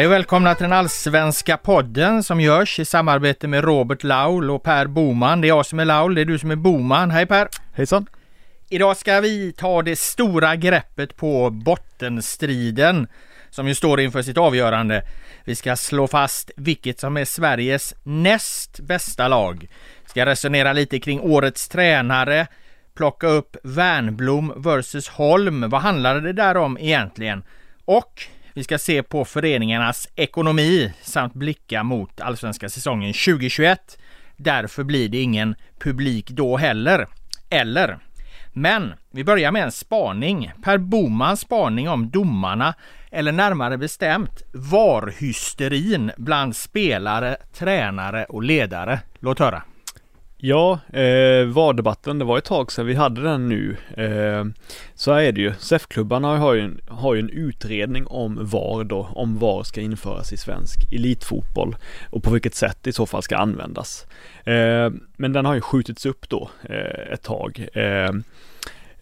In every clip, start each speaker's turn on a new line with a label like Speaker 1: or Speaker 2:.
Speaker 1: Hej och välkomna till den allsvenska podden som görs i samarbete med Robert Laul och Per Boman. Det är jag som är Laul, det är du som är Boman. Hej Per!
Speaker 2: Hejsan!
Speaker 1: Idag ska vi ta det stora greppet på bottenstriden som ju står inför sitt avgörande. Vi ska slå fast vilket som är Sveriges näst bästa lag. Vi ska resonera lite kring årets tränare, plocka upp Värnblom versus Holm. Vad handlade det där om egentligen? Och vi ska se på föreningarnas ekonomi samt blicka mot allsvenska säsongen 2021. Därför blir det ingen publik då heller. Eller? Men vi börjar med en spaning. Per Bomans spaning om domarna, eller närmare bestämt VAR-hysterin bland spelare, tränare och ledare. Låt höra.
Speaker 2: Ja, eh, VAR-debatten, det var ett tag sedan vi hade den nu. Eh, så är det ju. SEF-klubbarna har ju, en, har ju en utredning om VAR då, om VAR ska införas i svensk elitfotboll och på vilket sätt det i så fall ska användas. Eh, men den har ju skjutits upp då eh, ett tag. Eh,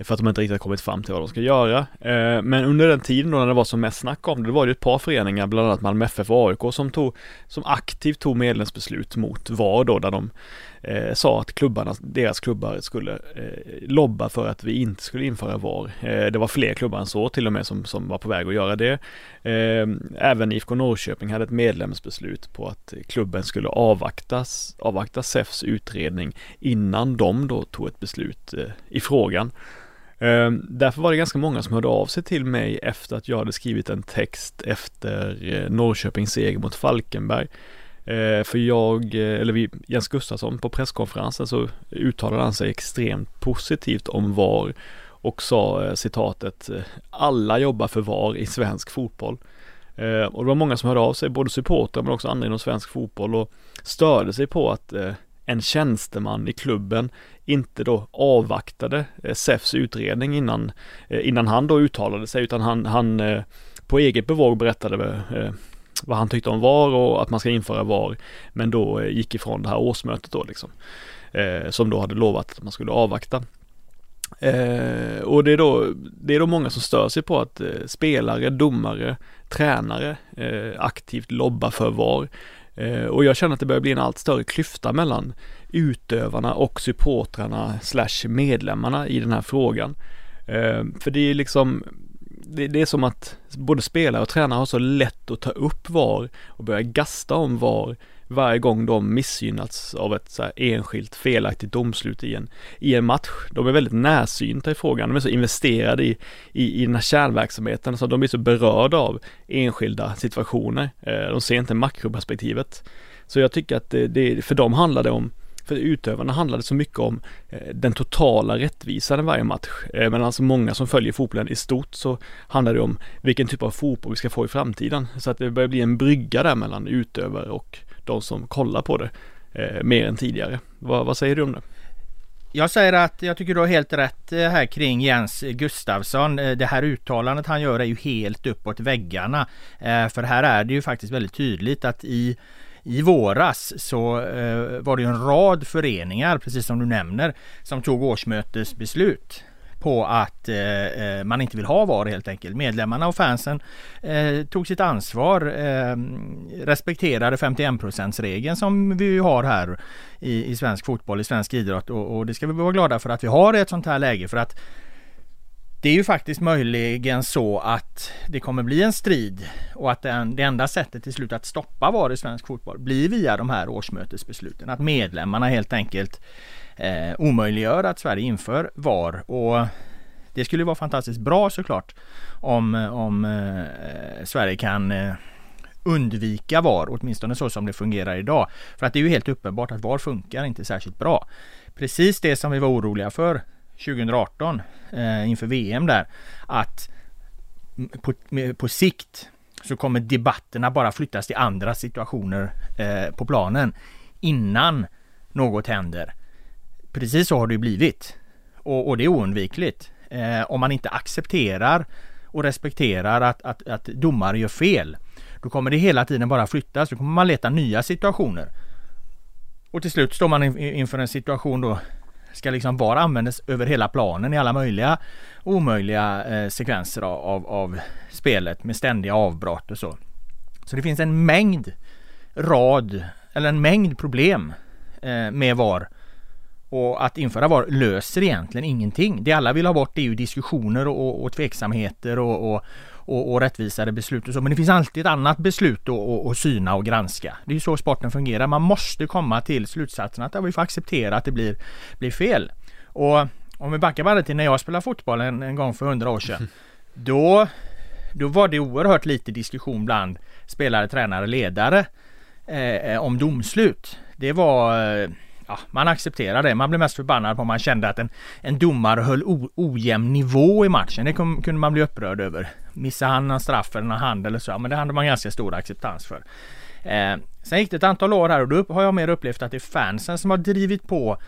Speaker 2: för att de inte riktigt har kommit fram till vad de ska göra. Eh, men under den tiden då när det var som mest snack om det, det var det ett par föreningar, bland annat Malmö FF och AIK, som, tog, som aktivt tog medlemsbeslut mot VAR då, där de eh, sa att klubbarna, deras klubbar skulle eh, lobba för att vi inte skulle införa VAR. Eh, det var fler klubbar än så till och med som, som var på väg att göra det. Eh, även IFK Norrköping hade ett medlemsbeslut på att klubben skulle avvaktas, avvakta SEFs utredning innan de då tog ett beslut eh, i frågan. Eh, därför var det ganska många som hörde av sig till mig efter att jag hade skrivit en text efter eh, Norrköpings seger mot Falkenberg. Eh, för jag, eh, eller vi, Jens Gustafsson på presskonferensen så uttalade han sig extremt positivt om VAR och sa eh, citatet Alla jobbar för VAR i svensk fotboll. Och det var många som hörde av sig, både supportrar men också andra inom svensk fotboll och störde sig på att en tjänsteman i klubben inte då avvaktade SEFs utredning innan, innan han då uttalade sig utan han, han på eget bevåg berättade vad han tyckte om VAR och att man ska införa VAR men då eh, gick ifrån det här årsmötet då liksom eh, som då hade lovat att man skulle avvakta. Eh, och det är, då, det är då många som stör sig på att spelare, domare, tränare aktivt lobbar för VAR. och jag känner att det börjar bli en allt större klyfta mellan utövarna och supportrarna slash medlemmarna i den här frågan. Eh, för det är liksom det, det, är som att både spelare och tränare har så lätt att ta upp VAR och börja gasta om VAR varje gång de missgynnats av ett så enskilt felaktigt domslut i en, i en match. De är väldigt närsynta i frågan, de är så investerade i, i, i den här kärnverksamheten så de blir så berörda av enskilda situationer. Eh, de ser inte makroperspektivet. Så jag tycker att det, det, för dem handlar det om för utövarna handlade så mycket om eh, den totala rättvisan i varje match. Eh, men alltså många som följer fotbollen i stort så handlar det om vilken typ av fotboll vi ska få i framtiden. Så att det börjar bli en brygga där mellan utövare och de som kollar på det eh, mer än tidigare. Vad, vad säger du om det?
Speaker 1: Jag säger att jag tycker du har helt rätt här kring Jens Gustavsson. Det här uttalandet han gör är ju helt uppåt väggarna. För här är det ju faktiskt väldigt tydligt att i i våras så eh, var det en rad föreningar, precis som du nämner, som tog årsmötesbeslut på att eh, eh, man inte vill ha VAR helt enkelt. Medlemmarna och fansen eh, tog sitt ansvar, eh, respekterade 51 regeln som vi har här i, i svensk fotboll, i svensk idrott och, och det ska vi vara glada för att vi har i ett sånt här läge för att det är ju faktiskt möjligen så att det kommer bli en strid och att den, det enda sättet till slut att stoppa VAR i svensk fotboll blir via de här årsmötesbesluten. Att medlemmarna helt enkelt eh, omöjliggör att Sverige inför VAR och det skulle vara fantastiskt bra såklart om, om eh, Sverige kan eh, undvika VAR, åtminstone så som det fungerar idag. För att det är ju helt uppenbart att VAR funkar inte särskilt bra. Precis det som vi var oroliga för 2018 eh, inför VM där att på, på sikt så kommer debatterna bara flyttas till andra situationer eh, på planen innan något händer. Precis så har det blivit och, och det är oundvikligt. Eh, om man inte accepterar och respekterar att, att, att domare gör fel då kommer det hela tiden bara flyttas. Då kommer man leta nya situationer. Och till slut står man inför en situation då ska liksom VAR användas över hela planen i alla möjliga omöjliga eh, sekvenser av, av spelet med ständiga avbrott och så. Så det finns en mängd rad eller en mängd problem eh, med VAR. Och att införa VAR löser egentligen ingenting. Det alla vill ha bort är ju diskussioner och, och tveksamheter och, och, och, och rättvisare beslut och så. Men det finns alltid ett annat beslut att syna och granska. Det är ju så sporten fungerar. Man måste komma till slutsatsen att vi får acceptera att det blir, blir fel. Och om vi backar bara till när jag spelade fotboll en, en gång för hundra år sedan. Då, då var det oerhört lite diskussion bland spelare, tränare, ledare eh, om domslut. Det var eh, ja, man accepterar det. Man blev mest förbannad på om man kände att en, en domare höll o, ojämn nivå i matchen. Det kom, kunde man bli upprörd över. Missade han en straff eller en hand eller så, men det hade man ganska stor acceptans för. Eh, sen gick det ett antal år här och då har jag mer upplevt att det är fansen som har drivit på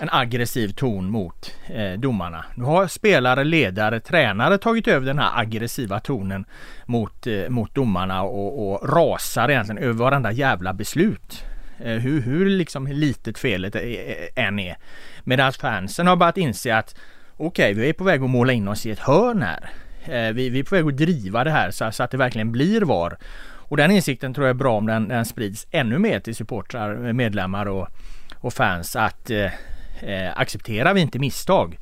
Speaker 1: en aggressiv ton mot eh, domarna. Nu har spelare, ledare, tränare tagit över den här aggressiva tonen mot, eh, mot domarna och, och rasar egentligen över varenda jävla beslut. Eh, hur, hur liksom litet felet än är. Medan fansen har börjat inse att okej, okay, vi är på väg att måla in oss i ett hörn här. Eh, vi, vi är på väg att driva det här så, så att det verkligen blir VAR. Och den insikten tror jag är bra om den, den sprids ännu mer till supportrar, medlemmar och, och fans att eh, eh accepterar vi inte misstag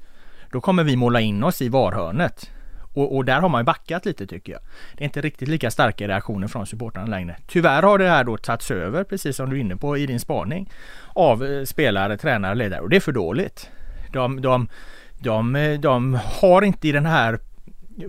Speaker 1: då kommer vi måla in oss i VAR-hörnet. Och, och, där har man ju backat lite tycker jag. Det är inte riktigt lika starka reaktioner från supportrarna längre. Tyvärr har det här då tagits över, precis som du är inne på i din spaning, av eh, spelare, tränare, ledare och det är för dåligt. De, de, de, de har inte i den här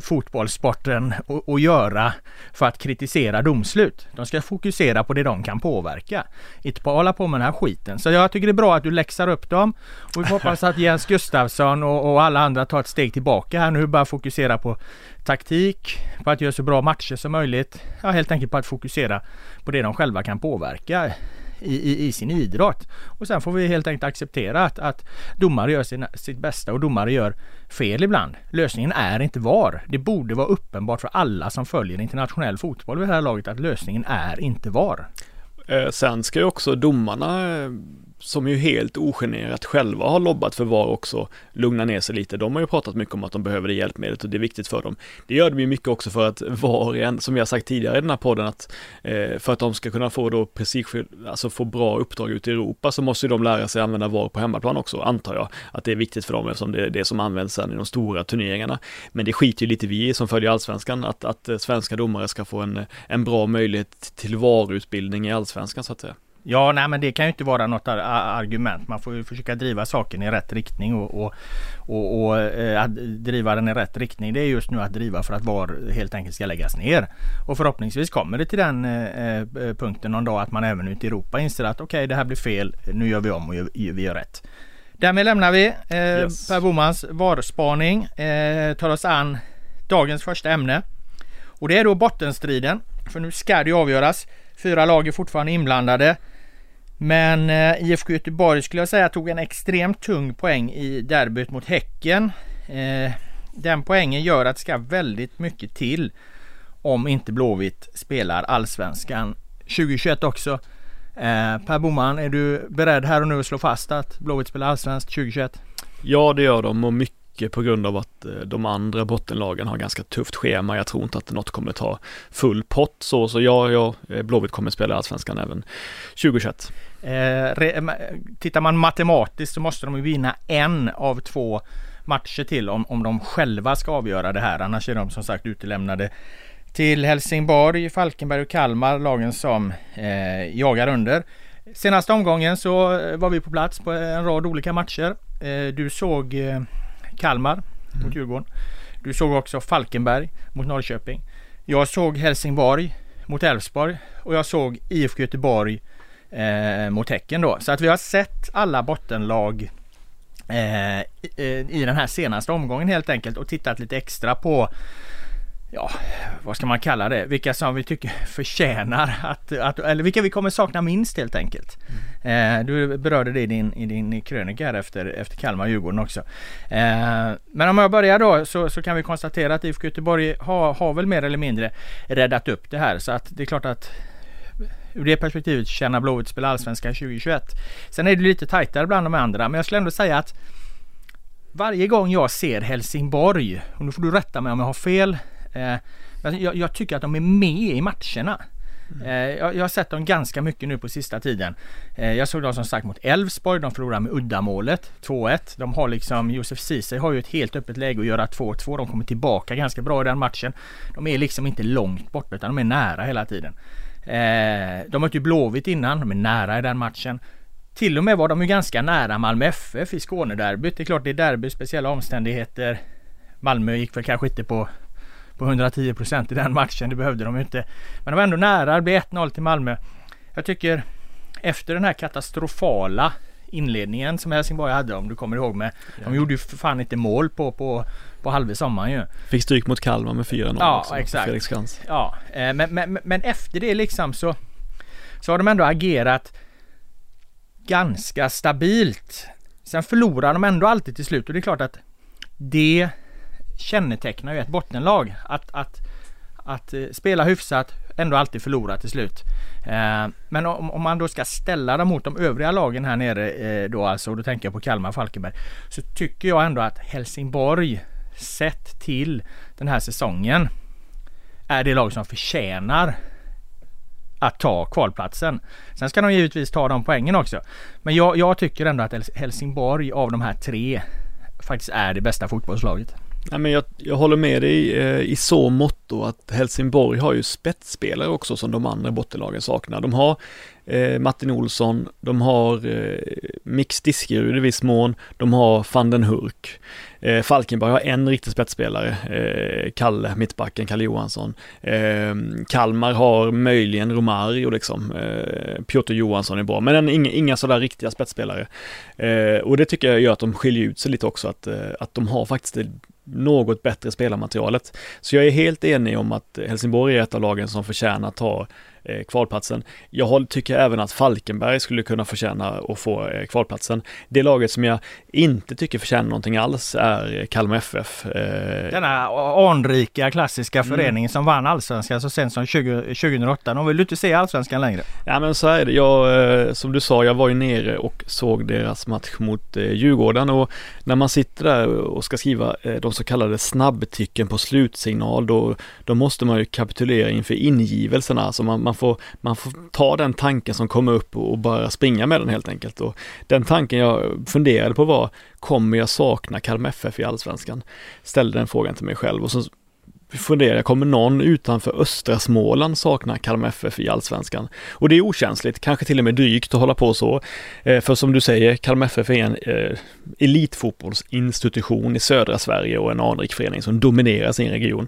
Speaker 1: fotbollssporten att göra för att kritisera domslut. De ska fokusera på det de kan påverka. Inte på att hålla på med den här skiten. Så jag tycker det är bra att du läxar upp dem. Och vi hoppas att Jens Gustafsson och, och alla andra tar ett steg tillbaka här nu. Bara fokusera på taktik, på att göra så bra matcher som möjligt. Ja, helt enkelt på att fokusera på det de själva kan påverka i, i, i, sin idrott. Och sen får vi helt enkelt acceptera att, att domare gör sina, sitt bästa och domare gör fel ibland. Lösningen är inte VAR. Det borde vara uppenbart för alla som följer internationell fotboll vid det här laget att lösningen är inte VAR.
Speaker 2: Eh, sen ska ju också domarna eh, som ju helt ogenerat själva har lobbat för VAR också lugna ner sig lite. De har ju pratat mycket om att de behöver det hjälpmedlet och det är viktigt för dem. Det gör de ju mycket också för att VAR, som jag sagt tidigare i den här podden, att eh, för att de ska kunna få då precis, alltså få bra uppdrag ute i Europa så måste de lära sig använda VAR på hemmaplan också, antar jag. Att det är viktigt för dem eftersom det är det som används sen i de stora turneringarna. Men det skiter ju lite vi som följer allsvenskan, att, att svenska domare ska få en, en bra möjlighet till VAR-utbildning i allsvenskan så att säga.
Speaker 1: Ja, nej men det kan ju inte vara något argument. Man får ju försöka driva saken i rätt riktning och, och, och, och eh, att driva den i rätt riktning det är just nu att driva för att VAR helt enkelt ska läggas ner. Och förhoppningsvis kommer det till den eh, eh punkten någon dag att man även ute i Europa inser att okej okay, det här blir fel, nu gör vi om och gör, vi gör rätt. Därmed lämnar vi eh, yes. Per Bomans VAR-spaning. Eh, tar oss an dagens första ämne. Och det är då bottenstriden. För nu ska det avgöras. Fyra lag är fortfarande inblandade. Men eh, IFK Göteborg skulle jag säga tog en extremt tung poäng i derbyt mot Häcken. Eh, den poängen gör att det ska väldigt mycket till om inte Blåvitt spelar allsvenskan 2021 också. Eh, per Boman, är du beredd här och nu att slå fast att Blåvitt spelar allsvenskt 2021?
Speaker 2: Ja, det gör de och mycket på grund av att eh, de andra bottenlagen har ganska tufft schema. Jag tror inte att något kommer ta full pott så, så ja, ja eh, Blåvitt kommer spela allsvenskan även 2021.
Speaker 1: Eh, tittar man matematiskt så måste de ju vinna en av två matcher till om, om de själva ska avgöra det här. Annars är de som sagt utelämnade till Helsingborg, Falkenberg och Kalmar, lagen som eh, jagar under. Senaste omgången så var vi på plats på en rad olika matcher. Eh, du såg eh, Kalmar mm. mot Djurgården. Du såg också Falkenberg mot Norrköping. Jag såg Helsingborg mot Elfsborg och jag såg IFK Göteborg eh, mot Häcken då. Så att vi har sett alla bottenlag eh, i, i den här senaste omgången helt enkelt och tittat lite extra på ja, vad ska man kalla det, vilka som vi tycker förtjänar att, att eller vilka vi kommer sakna minst helt enkelt. Mm. Eh, du berörde det i din, i din krönika här efter, efter Kalmar och Djurgården också. Eh, men om jag börjar då så, så kan vi konstatera att IFK Göteborg har, har väl mer eller mindre räddat upp det här så att det är klart att ur det perspektivet tjänar Blåvitt spela Allsvenskan 2021. Sen är det lite tajtare bland de andra men jag skulle ändå säga att varje gång jag ser Helsingborg, och nu får du rätta mig om jag har fel, Eh, jag, jag, tycker att de är med i matcherna. Mm. Jag, jag har sett dem ganska mycket nu på sista tiden. Jag såg dem som sagt mot Elfsborg. De förlorade med uddamålet 2-1. De har liksom Josef Ceesay har ju ett helt öppet läge att göra 2-2. De kommer tillbaka ganska bra i den matchen. De är liksom inte långt borta utan de är nära hela tiden. De mötte ju Blåvitt innan. De är nära i den matchen. Till och med var de ju ganska nära Malmö FF i Skånederbyt. Det är klart det är derby, speciella omständigheter. Malmö gick väl kanske inte på, på 110 procent i den matchen. Det behövde de ju inte. Men de var ändå nära. Det blev 1-0 till Malmö. Jag tycker efter den här katastrofala inledningen som Helsingborg hade om du kommer ihåg med. De gjorde ju för fan inte mål på, på, på halva sommaren ju.
Speaker 2: Fick stryk mot Kalmar med 4-0
Speaker 1: Ja också, exakt. Ja, eh, men, men, men efter det liksom så så har de ändå agerat ganska stabilt. Sen förlorar de ändå alltid till slut och det är klart att det kännetecknar ju ett bottenlag. Att, att, att eh, spela hyfsat, ändå alltid förlora till slut. Eh, men om, om, man då ska ställa dem mot de övriga lagen här nere eh, då alltså, och då tänker jag på Kalmar och Falkenberg. Så tycker jag ändå att Helsingborg sett till den här säsongen är det lag som förtjänar att ta kvalplatsen. Sen ska de givetvis ta de poängen också. Men jag, jag tycker ändå att Helsingborg av de här tre faktiskt är det bästa fotbollslaget.
Speaker 2: Nej, men jag, jag håller med dig eh, i så motto att Helsingborg har ju spetsspelare också som de andra bottenlagen saknar. De har eh, Martin Olsson, de har eh, Mix Diskerud i viss mån, de har van den Hurk. Eh, Falkenberg har en riktig spetsspelare, eh, Kalle, mittbacken, Kalle Johansson. Eh, Kalmar har möjligen Romario liksom, eh, Piotr Johansson är bra, men en, inga, inga sådär riktiga spetsspelare. Eh, och det tycker jag gör att de skiljer ut sig lite också, att, eh, att de har faktiskt något bättre spelarmaterialet. Så jag är helt enig om att Helsingborg är ett av lagen som förtjänar att ta eh, kvalplatsen. Jag tycker även att Falkenberg skulle kunna förtjäna att få eh, kvalplatsen. Det laget som jag inte tycker förtjänar någonting alls är Kalmar FF.
Speaker 1: Eh, Denna anrika klassiska mm. föreningen som vann allsvenskan så sent som 20, 2008. De vill inte se allsvenskan längre.
Speaker 2: Ja men så är det. Jag, eh, som du sa, jag var ju nere och såg deras match mot eh, Djurgården och när man sitter där och ska skriva de så kallade snabbtycken på slutsignal då, då måste man ju kapitulera inför ingivelserna. Alltså man, man får, man får ta den tanken som kommer upp och bara springa med den helt enkelt. Och den tanken jag funderade på var, kommer jag sakna Kalmar FF i Allsvenskan? Ställde den frågan till mig själv och så funderar jag, kommer någon utanför östra Småland sakna Kalmar FF i Allsvenskan? Och det är okänsligt, kanske till och med drygt att hålla på så. Eh, för som du säger, Kalmar FF är en eh, elitfotbollsinstitution i södra Sverige och en anrik förening som dominerar sin region.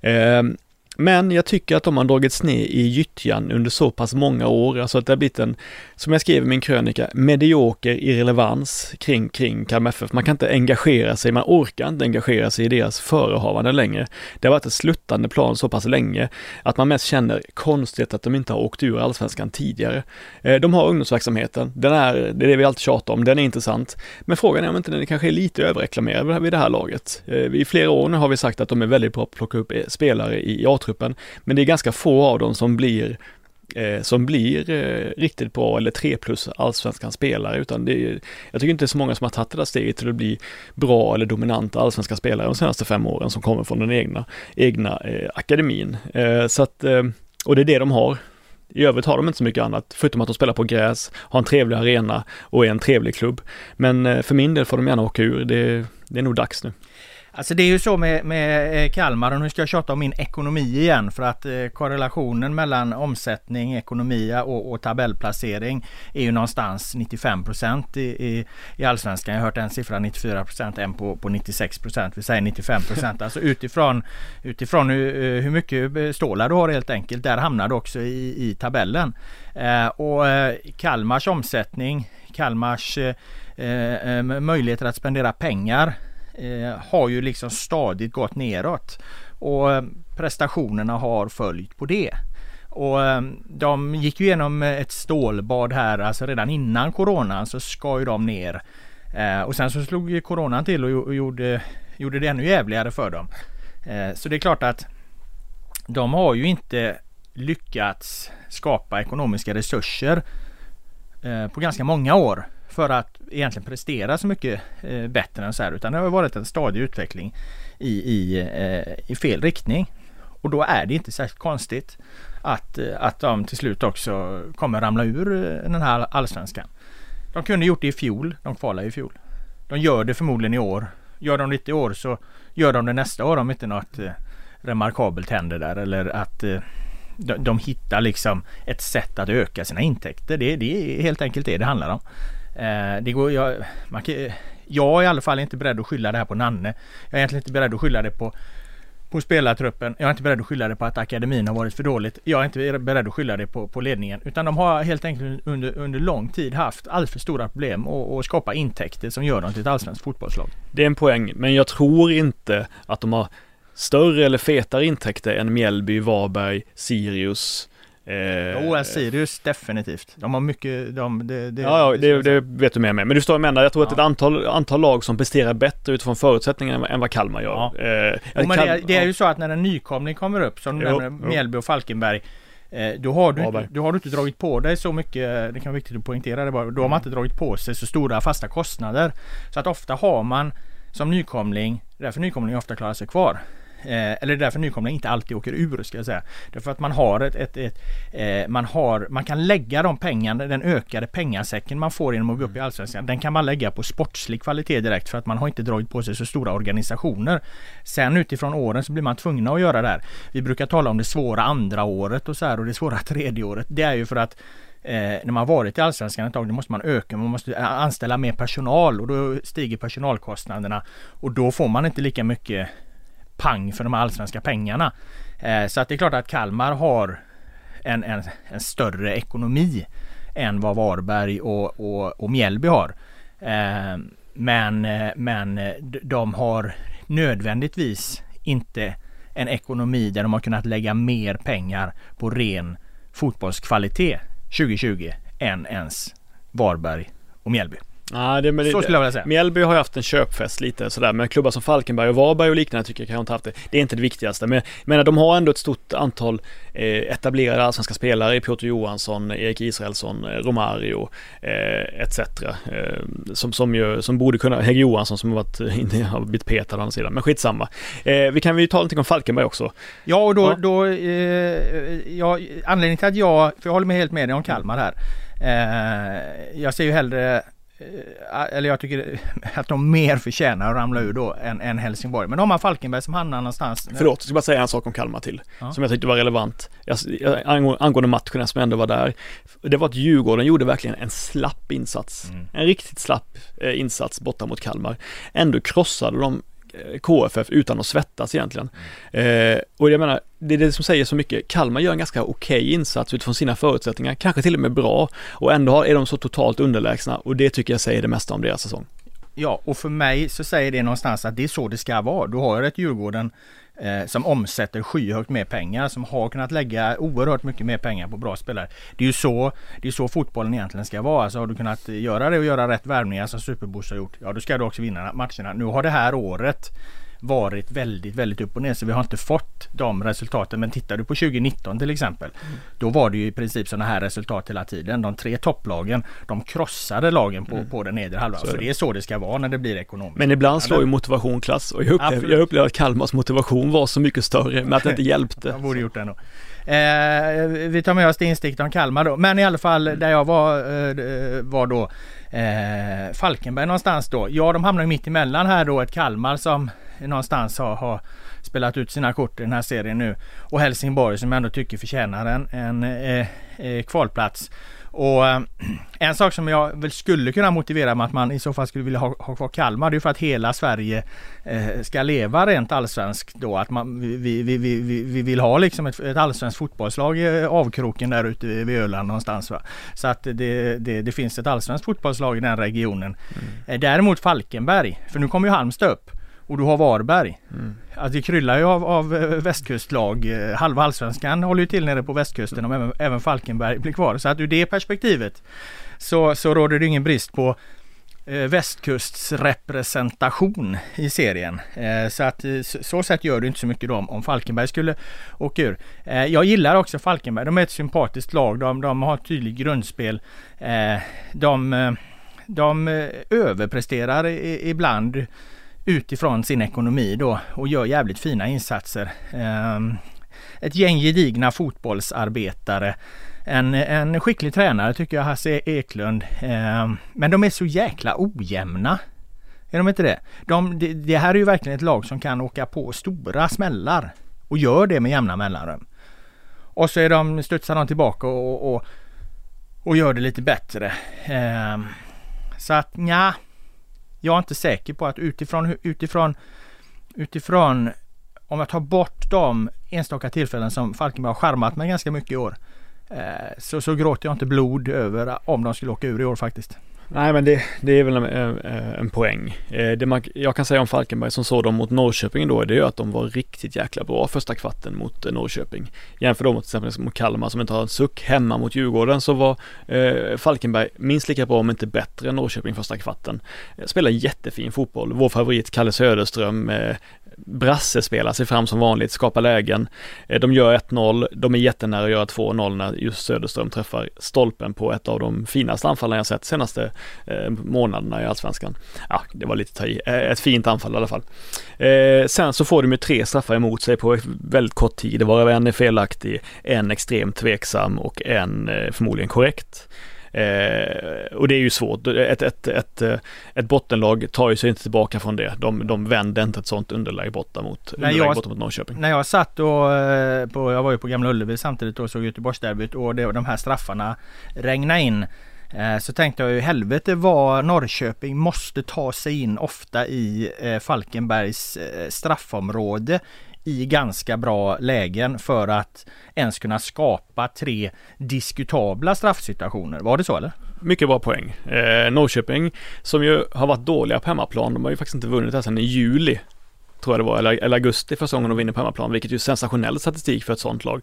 Speaker 2: Ehm, men jag tycker att de har dragits ner i gyttjan under så pass många år, alltså att det har blivit en, som jag skrev i min krönika, medioker irrelevans kring, kring Kalmar FF. Man kan inte engagera sig, man orkar inte engagera sig i deras förehavanden längre. Det har varit ett sluttande plan så pass länge att man mest känner konstigt att de inte har åkt ur allsvenskan tidigare. Eh, de har ungdomsverksamheten, den är, det är det vi alltid tjatar om, den är intressant. Men frågan är om inte den kanske är lite överreklamerad vid det här laget. Eh, I flera år nu har vi sagt att de är väldigt bra på att plocka upp eh, spelare i A3 A-truppen. Men det är ganska få av dem som blir eh, som blir eh, riktigt bra eller 3 plus allsvenskan spelare utan det är, jag tycker inte det är så många som har tagit det där steget till att bli bra eller dominanta allsvenska spelare de senaste fem åren som kommer från den egna, egna eh, akademin. Eh, så att, eh, och det är det de har. I övrigt har de inte så mycket annat, förutom att de spelar på gräs, har en trevlig arena och är en trevlig klubb. Men eh, för min del får de gärna åka ur, det, det är nog dags nu.
Speaker 1: Alltså det är ju så med, med eh, Kalmar och nu ska jag tjata om min ekonomi igen för att eh, korrelationen mellan omsättning, ekonomi och, och tabellplacering är ju någonstans 95 i, i, i allsvenskan. Jag har hört en siffra 94% en på, på 96% Vi säger 95 Alltså utifrån, utifrån hur, eh, hur mycket eh, stålar du har helt enkelt. Där hamnar du också i, i tabellen. Eh, och eh, Kalmars omsättning, Kalmars eh, möjligheter att spendera pengar eh, har ju liksom stadigt gått neråt. Och eh, prestationerna har följt på det. Och eh, de gick ju igenom ett stålbad här, alltså redan innan coronan så ska ju de ner. Eh, och sen så slog ju coronan till och gjorde, gjorde det ännu jävligare för dem. Så det är klart att de har ju inte lyckats skapa ekonomiska resurser på ganska många år för att egentligen prestera så mycket eh, bättre än så här utan det har varit en stadig utveckling i, i, eh, i fel riktning. Och då är det inte särskilt konstigt att, eh, att de till slut också kommer ramla ur eh, den här allsvenskan. De kunde gjort det i fjol, de kvalade i fjol. De gör det förmodligen i år. Gör de det inte i år så gör de det nästa år om inte något eh, remarkabelt händer där eller att eh, de, de hittar liksom ett sätt att öka sina intäkter. Det, det är helt enkelt det det handlar om. Eh, det går, jag, man kan, jag är i alla fall inte beredd att skylla det här på Nanne. Jag är egentligen inte beredd att skylla det på på spelartruppen. Jag är inte beredd att skylla det på att akademin har varit för dåligt. Jag är inte beredd att skylla det på, på ledningen. Utan de har helt enkelt under, under lång tid haft alldeles för stora problem och, skapa intäkter som gör dem till ett allsvenskt fotbollslag.
Speaker 2: Det är en poäng, men jag tror inte att de har större eller fetare intäkter än Mjällby, Varberg, Sirius,
Speaker 1: Eh, jo, Sirius definitivt. De har mycket, de, det,
Speaker 2: det, Ja, ja det, det, vet du med mig. Men du står och menar, jag tror ja. att ett antal, antal lag som presterar bättre utifrån förutsättningarna än vad Kalmar gör. Ja.
Speaker 1: Eh, jo, men det, det, är ju så att när en nykomling kommer upp, som du nämner, Mjällby och Falkenberg, eh, då har, du, då har du inte dragit på dig så mycket, det kan vara viktigt att poängtera det bara, då har man inte dragit på sig så stora fasta kostnader. Så att ofta har man som nykomling, därför nykomling ofta klarar sig kvar. Eh, eller därför nykomlingar inte alltid åker ur ska jag säga. Därför att man har ett, ett, ett eh, man har, man kan lägga de pengarna, den ökade pengasäcken man får genom att gå upp i Allsvenskan. Den kan man lägga på sportslig kvalitet direkt för att man har inte dragit på sig så stora organisationer. Sen utifrån åren så blir man tvungna att göra det här. Vi brukar tala om det svåra andra året och så här och det svåra tredje året. Det är ju för att Eh, när man varit i Allsvenskan ett tag, då måste man öka, man måste eh, anställa mer personal och då stiger personalkostnaderna och då får man inte lika mycket pang för de allsvenska pengarna. Eh, så att det är klart att Kalmar har en, en, en större ekonomi än vad Varberg och, och, och Mjällby har. Eh, men, eh, men eh, de har nödvändigtvis inte en ekonomi där de har kunnat lägga mer pengar på ren fotbollskvalitet 2020 än ens Varberg och Mjällby.
Speaker 2: Ja, det, men så skulle jag vilja säga. Mjällby har ju haft en köpfest lite sådär, men klubbar som Falkenberg och Varberg och liknande tycker jag kanske inte haft det. Det är inte det viktigaste, men jag menar de har ändå ett stort antal eh, etablerade allsvenska spelare, Piotr Johansson, Erik Israelsson, eh, Romario eh, etc. Eh, som, som, ju, som borde kunna, Hägg Johansson som har, varit, inte har blivit petad å andra sidan, men skitsamma. Eh, vi kan ju ta någonting om Falkenberg också.
Speaker 1: Ja, och då, ja. då eh, ja, anledningen till att jag, för jag håller med helt med dig om Kalmar här. Eh, jag ser ju hellre Eh, eller jag tycker att de mer förtjänar att ramla ur då än, än Helsingborg. Men de har Falkenberg som hamnar någonstans.
Speaker 2: Förlåt, jag ska bara säga en sak om Kalmar till. Ja. Som jag tyckte var relevant. Jag, angående matcherna som ändå var där. Det var att Djurgården gjorde verkligen en slapp insats. Mm. En riktigt slapp eh, insats borta mot Kalmar. Ändå krossade de KFF utan att svettas egentligen. Eh, och jag menar, det är det som säger så mycket. Kalmar gör en ganska okej okay insats utifrån sina förutsättningar, kanske till och med bra. Och ändå är de så totalt underlägsna och det tycker jag säger det mesta om deras säsong.
Speaker 1: Ja, och för mig så säger det någonstans att det är så det ska vara. Du har ett Djurgården eh, som omsätter skyhögt mer pengar, som har kunnat lägga oerhört mycket mer pengar på bra spelare. Det är ju så, det är så fotbollen egentligen ska vara. Alltså har du kunnat göra det och göra rätt värvningar som Superbos har gjort, ja då ska du också vinna matcherna. Nu har det här året varit väldigt, väldigt upp och ner så vi har inte fått de resultaten. Men tittar du på 2019 till exempel. Mm. Då var det ju i princip sådana här resultat hela tiden. De tre topplagen de krossade lagen på, mm. på den nedre halvan. För det är så det ska vara när det blir ekonomiskt.
Speaker 2: Men ibland slår ju motivation klass och jag upplevde, jag upplevde att Kalmars motivation var så mycket större men att det inte hjälpte.
Speaker 1: jag borde gjort det ändå. Eh, vi tar med oss det insticket om Kalmar då. Men i alla fall där jag var, eh, var då eh, Falkenberg någonstans då. Ja, de hamnar ju mitt emellan här då. Ett Kalmar som någonstans har, har spelat ut sina kort i den här serien nu. Och Helsingborg som jag ändå tycker förtjänar en, en eh, eh, kvalplats. Och eh, en sak som jag väl skulle kunna motivera med att man i så fall skulle vilja ha, ha kvar Kalmar, det är för att hela Sverige eh, ska leva rent allsvenskt då. Att man, vi, vi, vi, vi, vi vill ha liksom ett, ett allsvenskt fotbollslag i avkroken där ute vid Öland någonstans. Va? Så att det, det, det finns ett allsvenskt fotbollslag i den regionen. Mm. Eh, däremot Falkenberg, för nu kommer ju Halmstad upp. Och du har Varberg. Mm. Alltså det kryllar ju av, av eh, västkustlag. Eh, halva allsvenskan håller ju till nere på västkusten och även, även Falkenberg blir kvar. Så att ur det perspektivet så, så råder det ingen brist på eh, västkustsrepresentation i serien. Eh, så att eh, så, så sätt gör det inte så mycket då om, om Falkenberg skulle åka ur. Eh, jag gillar också Falkenberg. De är ett sympatiskt lag. De, de har ett tydligt grundspel. de, de överpresterar ibland utifrån sin ekonomi då och gör jävligt fina insatser. Ehm, ett gäng gedigna fotbollsarbetare. En, en skicklig tränare tycker jag, Hasse Eklund. Ehm, men de är så jäkla ojämna. Är de inte det? De, det? Här är ju verkligen ett lag som kan åka på stora smällar. Och gör det med jämna mellanrum. Och så är de, studsar de tillbaka och, och, och gör det lite bättre. Ehm, så att ja, jag är inte säker på att utifrån, utifrån, utifrån om jag tar bort de enstaka tillfällen som Falkenberg har skärmat mig ganska mycket i år. Eh, så, så gråter jag inte blod över om de skulle åka ur i år faktiskt.
Speaker 2: Nej men det, det är väl en, en, poäng. Eh, det man, jag kan säga om Falkenberg som såg dem mot Norrköping då, det är ju att de var riktigt jäkla bra första kvarten mot eh, Norrköping. Jämför då mot till exempel mot Kalmar som inte har en suck hemma mot Djurgården så var eh, Falkenberg minst lika bra om inte bättre än Norrköping första kvarten. Eh, spelar jättefin fotboll. Vår favorit Kalle Söderström eh, Brasse spelar sig fram som vanligt, skapar lägen. Eh, de gör 1-0, de är jättenära att göra 2-0 när just Söderström träffar stolpen på ett av de finaste anfallen jag sett senaste eh, månaderna i Allsvenskan. Ja, det var lite ta i. Eh, ett fint anfall i alla fall. sen så får de ju tre straffar emot sig på väldigt kort tid, varav en är felaktig, en extremt tveksam och en förmodligen korrekt. Eh, och det är ju svårt. Ett, ett, ett, ett bottenlag tar ju sig inte tillbaka från det. De, de vänder inte ett sånt underläge borta mot,
Speaker 1: när jag, borta mot Norrköping. När jag satt och, eh, på, jag var ju på Gamla Ullevi samtidigt och såg Göteborgsderbyt och det, de här straffarna regnade in. Eh, så tänkte jag ju helvete vad Norrköping måste ta sig in ofta i eh, Falkenbergs straffområde i ganska bra lägen för att ens kunna skapa tre diskutabla straffsituationer. Var det så eller?
Speaker 2: Mycket bra poäng. Eh, Norrköping som ju har varit dåliga på hemmaplan, de har ju faktiskt inte vunnit här sedan i juli tror jag det var, eller, eller augusti första gången de vinner på hemmaplan, vilket ju är sensationell statistik för ett sånt lag.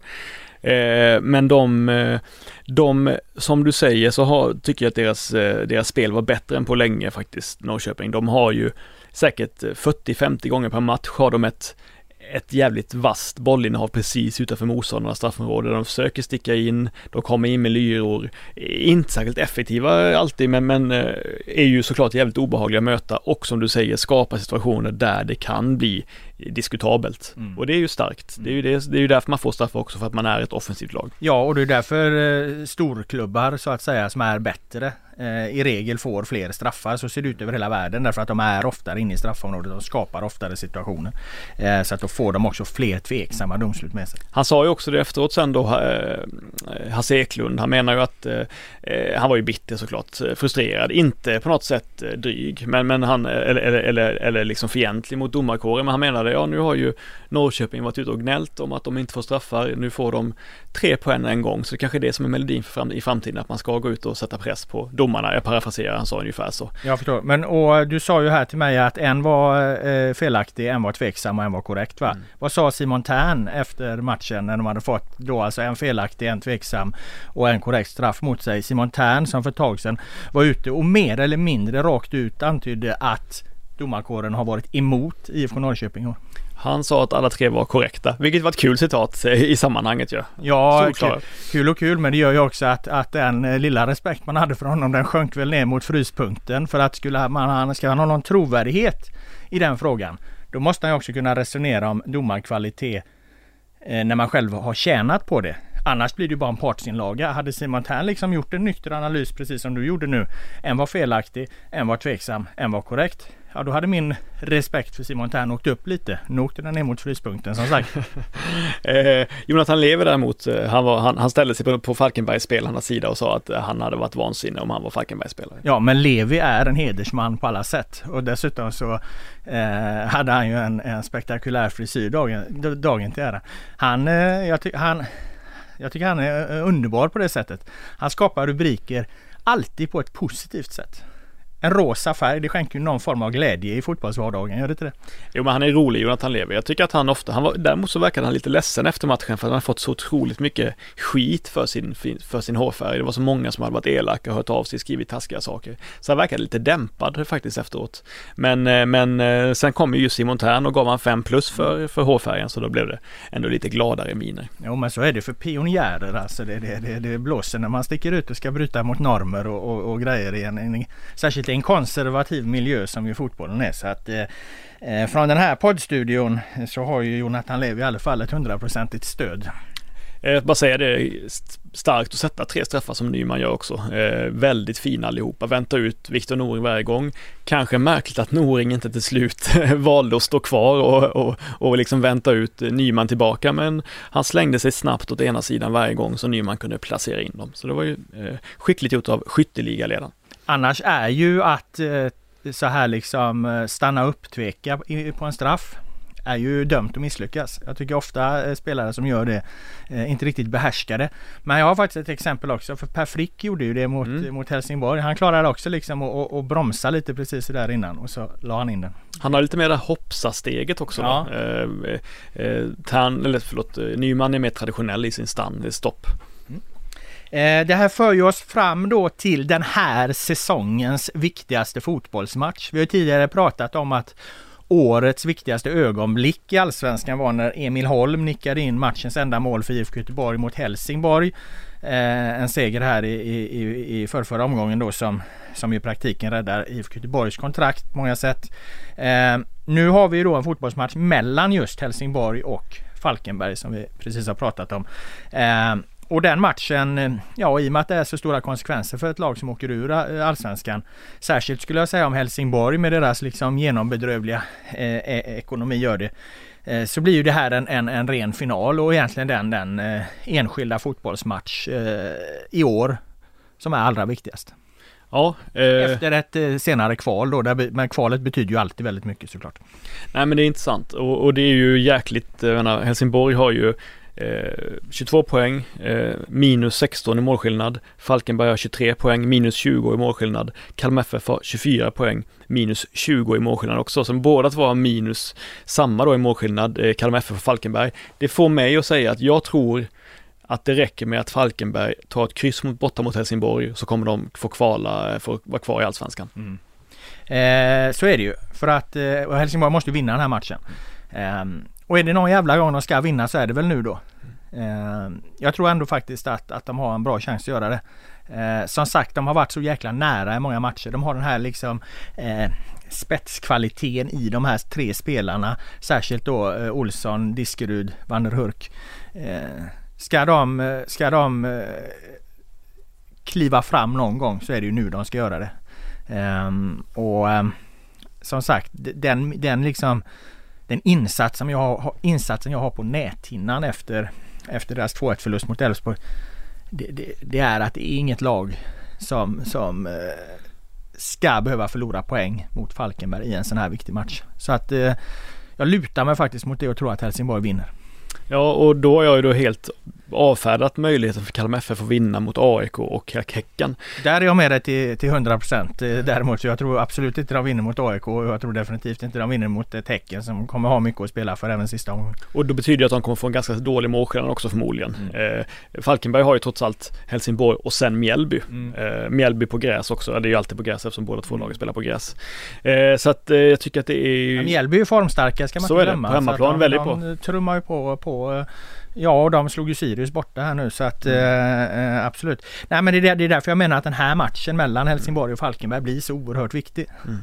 Speaker 2: Eh, men de, eh, de, som du säger så har, tycker jag att deras, eh, deras spel var bättre än på länge faktiskt, Norrköping. De har ju säkert eh, 40-50 gånger per match har de ett ett jävligt vasst bollinnehav precis utanför motståndarnas straffområde. De försöker sticka in, de kommer in med lyror. Inte särskilt effektiva alltid, men, men eh, är ju såklart jävligt obehagliga att möta och som du säger skapa situationer där det kan bli diskutabelt. Mm. Och det är ju starkt. Det är ju, det, det är ju därför man får straffar också, för att man är ett offensivt lag.
Speaker 1: Ja, och det är därför eh, storklubbar så att säga som är bättre eh, i regel får fler straffar. Så ser det ut över hela världen därför att de är oftare inne i straffområdet och skapar oftare situationer. Eh, så att då får de också fler tveksamma domslut med sig.
Speaker 2: Han sa ju också det efteråt sen då, eh, Hasse Eklund, han menar ju att eh, eh han var ju bitter såklart, frustrerad, inte på något sätt eh, dryg, men, men han, eller, eller, eller, eller liksom fientlig mot domarkåren, men han menade, ja nu har ju Norrköping varit ute och gnällt om att de inte får straffar, nu får de tre poäng en gång, så det kanske är det som är melodin fram, i framtiden, att man ska gå ut och sätta press på domarna. Jag parafraserar, han sa ungefär så.
Speaker 1: Jag förstår. Men och du sa ju här till mig att en var eh, felaktig, en var tveksam och en var korrekt va? Mm. Vad sa Simon Tern efter matchen när de hade fått då alltså en felaktig, en tveksam och en korrekt straff mot sig? Simon Tern som för ett tag sedan var ute och mer eller mindre rakt ut antydde att domarkåren har varit emot IFK Norrköping.
Speaker 2: Han sa att alla tre var korrekta, vilket var ett kul citat i sammanhanget ju.
Speaker 1: Ja, kul, kul, och kul, men det gör ju också att, att den eh, lilla respekt man hade för honom, den sjönk väl ner mot fryspunkten. För att skulle man, ska han ha någon trovärdighet i den frågan, då måste han ju också kunna resonera om domarkvalitet eh, när man själv har tjänat på det. Annars blir det ju bara en partsinlaga. Hade Simon Tern liksom gjort en nykter analys precis som du gjorde nu. En var felaktig, en var tveksam, en var korrekt ja då hade min respekt för Simon Tern åkt upp lite. Nu åkte den ner mot fryspunkten som sagt.
Speaker 2: eh, Jonathan Lever däremot, eh, han, var, han, han ställde sig på, på Falkenbergs spelarnas sida och sa att eh, han hade varit vansinnig om han var Falkenbergs spelare.
Speaker 1: Ja men Levi är en hedersman på alla sätt och dessutom så eh, hade han ju en, en spektakulär frisyr dagen, dagen till ära. Han, eh, jag, ty han, jag tycker han är underbar på det sättet. Han skapar rubriker alltid på ett positivt sätt en rosa färg, det skänker ju någon form av glädje i fotbollsvardagen, gör det inte det?
Speaker 2: Jo men han är rolig Jonathan Levi. Jag tycker att han ofta, han var, däremot så verkade han lite ledsen efter matchen för att han har fått så otroligt mycket skit för sin, för sin hårfärg. Det var så många som hade varit elaka och hört av sig, skrivit taskiga saker. Så han verkade lite dämpad faktiskt efteråt. Men, eh, men eh, sen kom ju Simon Tern och gav han 5 plus för, för hårfärgen så då blev det ändå lite gladare miner.
Speaker 1: Jo men så är det för pionjärer alltså. Det, det, det, det blåser när man sticker ut och ska bryta mot normer och, och, och grejer i en, en särskilt absolut, det är en konservativ miljö som ju fotbollen är. Så att, eh, eh från den här poddstudion eh, så har ju Jonathan Levi i alla fall ett hundraprocentigt stöd.
Speaker 2: Eh, jag bara säga det, starkt att sätta tre straffar som Nyman gör också. Eh, väldigt fina allihopa, vänta ut Viktor Noring varje gång. Kanske märkligt att Noring inte till slut valde att stå kvar och, och, och liksom vänta ut Nyman tillbaka, men han slängde sig snabbt åt ena sidan varje gång så Nyman kunde placera in dem. Så det var ju eh, skickligt gjort av skytteligaledaren.
Speaker 1: Annars är ju att eh, så här liksom eh, stanna upp, tveka på en straff är ju dömt att misslyckas. Jag tycker ofta eh, spelare som gör det inte riktigt behärskar det. Men jag har faktiskt ett exempel också för Per Frick gjorde ju det mot, mm. mot Helsingborg. Han klarade också liksom att, att bromsa lite precis där innan och så la han in den.
Speaker 2: Han har lite mer det hoppsa-steget också ja. Eh, eh, Tern, eller förlåt, Nyman är mer traditionell i sin stand, stopp.
Speaker 1: Eh, det här för ju oss fram då till den här säsongens viktigaste fotbollsmatch. Vi har tidigare pratat om att Årets viktigaste ögonblick i Allsvenskan var när Emil Holm nickade in matchens enda mål för IFK Göteborg mot Helsingborg. Eh, en seger här i, i, i förrförra omgången då som, som i praktiken räddar IFK Göteborgs kontrakt på många sätt. Eh, nu har vi då en fotbollsmatch mellan just Helsingborg och Falkenberg som vi precis har pratat om. Eh, och den matchen, eh, ja i och med att det är så stora konsekvenser för ett lag som åker ur eh, allsvenskan. Särskilt skulle jag säga om Helsingborg med deras liksom genombedrövliga eh, e-, ekonomi gör det. Eh, så blir ju det här en, en, en, ren final och egentligen den, den eh, enskilda fotbollsmatch eh, i år som är allra viktigast.
Speaker 2: Ja,
Speaker 1: Efter ett senare kval då, där, men kvalet betyder ju alltid väldigt mycket såklart.
Speaker 2: Nej men det är intressant och, och det är ju jäkligt, jag menar, Helsingborg har ju 22 eh, poäng, eh, minus 16 i målskillnad. Falkenberg har 23 poäng, minus 20 i målskillnad. Kalmar FF har 24 poäng, minus 20 i målskillnad också. Som båda två har minus samma då i målskillnad, eh, Kalmar FF och Falkenberg. Det får mig att säga att jag tror att det räcker med att Falkenberg tar ett kryss mot, borta mot Helsingborg så kommer de få kvala, få vara kvar i Allsvenskan. Mm.
Speaker 1: Eh, så är det ju. För att eh, Helsingborg måste vinna den här matchen. Eh, och är det någon jävla gång de ska vinna så är det väl nu då. Eh, jag tror ändå faktiskt att, att de har en bra chans att göra det. Eh, som sagt, de har varit så jäkla nära i många matcher. De har den här liksom eh, spetskvaliteten i de här tre spelarna. Särskilt då eh, Olsson, Diskerud, Van der Hurk. Eh, ska de, eh, ska de eh, kliva fram någon gång så är det ju nu de ska göra det. Ehm, och ehm, som sagt, den, den liksom den insatsen jag har, insatsen jag har på näthinnan efter, efter deras 2-1 förlust mot Elfsborg. Det, det, det, är att det är inget lag som, som eh, ska behöva förlora poäng mot Falkenberg i en sån här viktig match. Så att eh, jag lutar mig faktiskt mot det och tror att Helsingborg vinner.
Speaker 2: Ja, och då har jag ju då helt avfärdat möjligheten för Kalmar FF att vinna mot AIK och Häcken.
Speaker 1: Där är jag med dig till, till 100 procent. Eh, däremot så jag tror absolut inte de vinner mot AIK och jag tror definitivt inte de vinner mot ett Häcken som kommer ha mycket att spela för även sista omgången.
Speaker 2: Och då betyder det att de kommer få en ganska dålig målskillnad också förmodligen. Mm. Eh, Falkenberg har ju trots allt Helsingborg och sen Mjällby. Mm. Eh, Mjällby på gräs också, det är ju alltid på gräs eftersom båda två mm. lagen spelar på gräs. Eh, så att eh, jag tycker att det är...
Speaker 1: Ja, Mjällby är formstarka ska man
Speaker 2: så inte glömma. Så är det, på hemmaplan
Speaker 1: de,
Speaker 2: väldigt
Speaker 1: de, De trummar ju på, på eh, Ja, och de slog ju Sirius borta här nu så att mm. Eh, eh, absolut. Nej men det är, det är därför jag menar att den här matchen mellan Helsingborg och Falkenberg blir så oerhört viktig. Mm.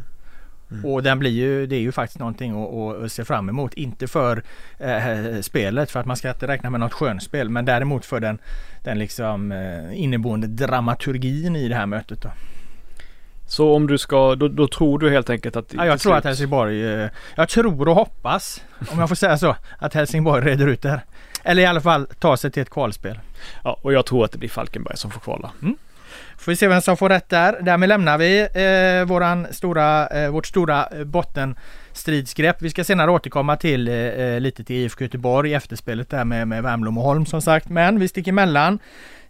Speaker 1: Mm. Och den blir ju, det är ju faktiskt någonting att, att se fram emot. Inte för eh, spelet för att man ska inte räkna med något skönspel men däremot för den, den liksom eh, inneboende dramaturgin i det här mötet. Då.
Speaker 2: Så om du ska, då, då, tror du helt enkelt att...
Speaker 1: Ja, jag tror att Helsingborg, eh, jag tror och hoppas, om jag får säga så, att Helsingborg reder ut det här. Eller i alla fall ta sig till ett kvalspel.
Speaker 2: Ja, och jag tror att det blir Falkenberg som får kvala. Mm.
Speaker 1: Får vi se vem som får rätt där. Därmed lämnar vi eh, våran stora, eh, vårt stora eh, bottenstridsgrepp. Vi ska senare återkomma till eh, eh lite till IFK Göteborg, efterspelet där med, med Värmlom och Holm som sagt. Men vi sticker emellan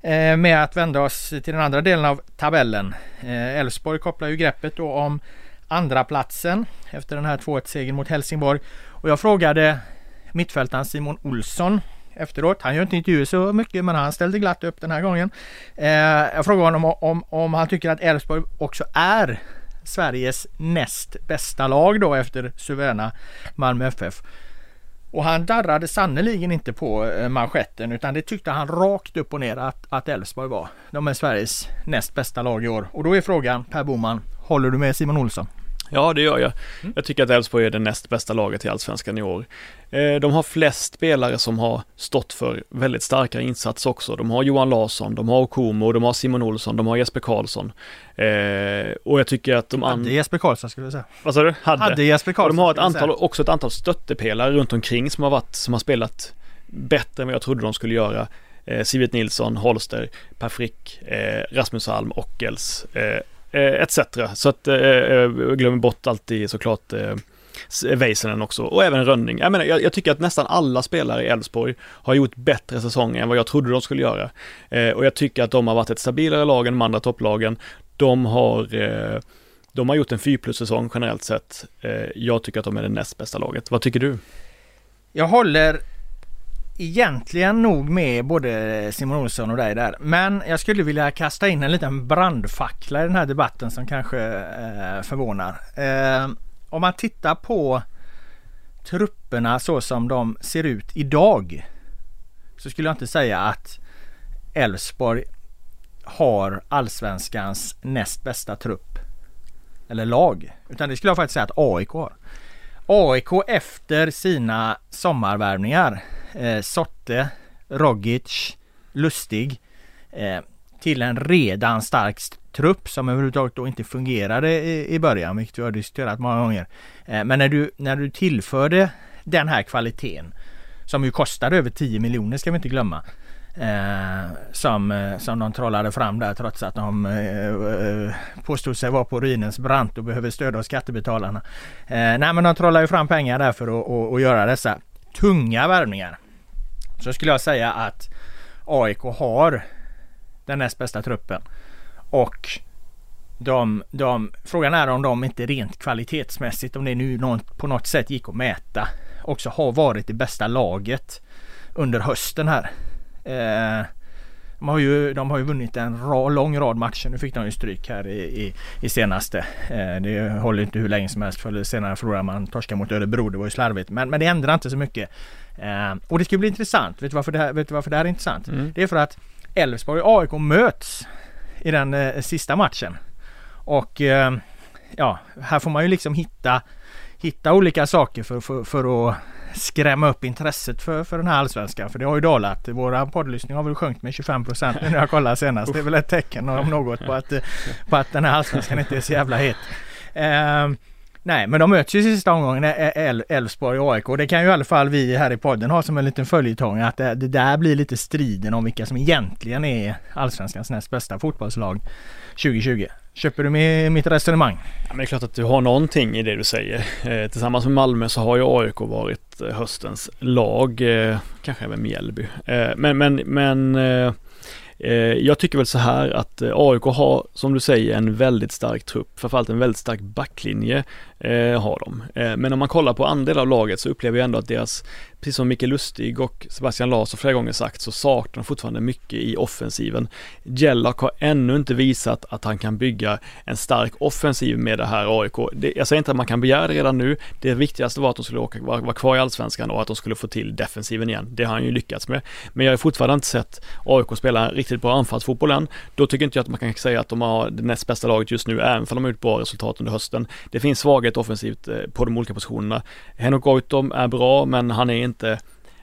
Speaker 1: eh, med att vända oss till den andra delen av tabellen. Eh, Elfsborg kopplar ju greppet då om andra platsen efter den här 2-1 segern mot Helsingborg. Och jag frågade mittfältaren Simon Olsson efteråt. Han gör inte intervjuer så mycket men han ställde glatt upp den här gången. Eh, jag frågade honom om, om, om han tycker att Elfsborg också är Sveriges näst bästa lag då efter suveräna Malmö FF. Och han darrade sannoliken inte på eh, manschetten utan det tyckte han rakt upp och ner att, att Elfsborg var. De är Sveriges näst bästa lag i år. Och då är frågan Per Boman, Håller du med Simon Olsson?
Speaker 2: Ja, det gör jag. Mm. Jag tycker att Elfsborg är det näst bästa laget i Allsvenskan i år. Eh, de har flest spelare som har stått för väldigt starka insatser också. De har Johan Larsson, de har Okomo, de har Simon Olsson, de har Jesper Karlsson. Eh, och jag tycker att de
Speaker 1: andra... Hade Jesper Karlsson skulle jag säga.
Speaker 2: Vad sa du?
Speaker 1: Hade. Hade Jesper Karlsson.
Speaker 2: Och de har ett antal, också ett antal stöttepelare runt omkring som har varit, som har spelat bättre än vad jag trodde de skulle göra. Eh, Sivert Nilsson, Holster, Per Frick, eh, Rasmus Alm, Ockels, eh, eh Eh, etc. Så att eh, jag glömmer bort alltid såklart eh, Väisänen också och även Rönning. Jag, menar, jag, jag, tycker att nästan alla spelare i Elfsborg har gjort bättre säsonger än vad jag trodde de skulle göra. Eh, och jag tycker att de har varit ett stabilare lag än de andra topplagen. De har eh, de har gjort en 4 plus-säsong generellt sett. Eh, jag tycker att de är det näst bästa laget. Vad tycker du?
Speaker 1: Jag håller egentligen nog med både Simon Olsson och dig där. Men jag skulle vilja kasta in en liten brandfackla i den här debatten som kanske eh, förvånar. Eh, om man tittar på trupperna så som de ser ut idag så skulle jag inte säga att Elfsborg har allsvenskans näst bästa trupp eller lag. Utan det skulle jag faktiskt säga att AIK har. AIK efter sina sommarvärvningar eh, Sotte, Rogic, Lustig eh, till en redan stark trupp som överhuvudtaget då inte fungerade i, i början, vilket vi har diskuterat många gånger. Eh, men när du, när du tillförde den här kvaliteten som ju kostade över 10 miljoner ska vi inte glömma. Eh, som, eh, som de trollade fram där trots att de eh, eh, påstod sig vara på ruinens brant och behöver stöd av skattebetalarna. Eh, nej men de trollar ju fram pengar där för att och, och göra dessa tunga värvningar. Så skulle jag säga att AIK har den näst bästa truppen. Och de, de, frågan är om de inte rent kvalitetsmässigt, om det nu på något sätt gick att mäta, också har varit det bästa laget under hösten här. Eh, de, har ju, de har ju vunnit en ra, lång rad matcher. Nu fick de ju stryk här i, i, i senaste. Eh, det håller inte hur länge som helst för senare förlorar man torska mot Örebro. Det var ju slarvigt. Men, men det ändrar inte så mycket. Eh, och det ska bli intressant. Vet du varför det här, vet du varför det här är intressant? Mm. Det är för att Elfsborg och AIK möts i den eh, sista matchen. Och eh, ja, här får man ju liksom hitta, hitta olika saker för, för, för att skrämma upp intresset för, för den här allsvenskan. För det har ju dalat. Våra poddlyssning har väl sjunkit med 25 procent nu när jag kollar senast. Det är väl ett tecken om något på att, på att den här allsvenskan inte är så jävla het. Ehm, Nej, men de möts ju i sista omgången, Elfsborg och AIK. Det kan ju i alla fall vi här i podden ha som en liten följetong att det, det där blir lite striden om vilka som egentligen är Allsvenskans näst bästa fotbollslag 2020. Köper du med mitt resonemang?
Speaker 2: Ja, men det är klart att du har någonting i det du säger. Eh, tillsammans med Malmö så har ju AIK varit eh, höstens lag, eh, kanske även Mjällby. Eh, men, men, men Eh, Eh, jag tycker väl så här att eh, AIK har, som du säger, en väldigt stark trupp, framförallt en väldigt stark backlinje eh, har de. men om man kollar på andel av laget så upplever jag ändå att deras precis som Micke Lustig och Sebastian Larsson flera gånger sagt så saknar de fortfarande mycket i offensiven. Jellak har ännu inte visat att han kan bygga en stark offensiv med det här AIK. Det, jag säger inte att man kan begära det redan nu. Det viktigaste var att de skulle åka, vara, vara kvar i allsvenskan och att de skulle få till defensiven igen. Det har han ju lyckats med. Men jag har fortfarande inte sett AIK spela riktigt bra anfallsfotboll än. Då tycker inte jag att man kan säga att de har det näst bästa laget just nu, även om de har gjort bra resultat under hösten. Det finns svaghet offensivt eh, på de olika positionerna. Henok Goitom är bra, men han är inte inte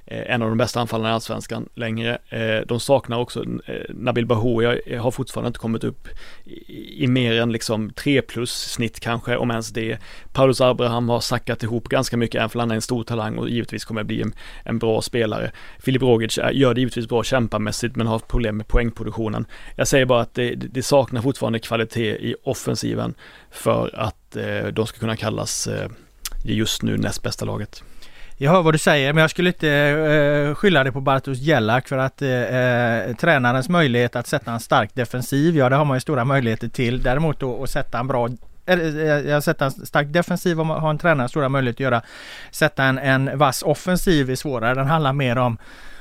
Speaker 2: eh, en av de bästa anfallarna i Allsvenskan längre. Eh, de saknar också, eh, Nabil Bahoui har fortfarande inte kommit upp i, mer än liksom 3 plus snitt kanske, om ens det. Paulus Abraham har sackat ihop ganska mycket, även för han är en stor talang och givetvis kommer att bli en, en bra spelare. Filip Rogic gör det givetvis bra kämpamässigt, men har problem med poängproduktionen. Jag säger bara att det, det saknar fortfarande kvalitet i offensiven för att de ska kunna kallas just nu näst bästa laget.
Speaker 1: Jag hör vad du säger men jag skulle inte eh, skylla det på Bartosz Jellak för att eh, eh, tränarens möjlighet att sätta en stark defensiv, ja det har man ju stora möjligheter till. Däremot då att sätta en bra eh, eh jag sätter en stark defensiv och har en tränare stora möjligheter att göra. Sätta en, en vass offensiv är svårare. Den handlar mer om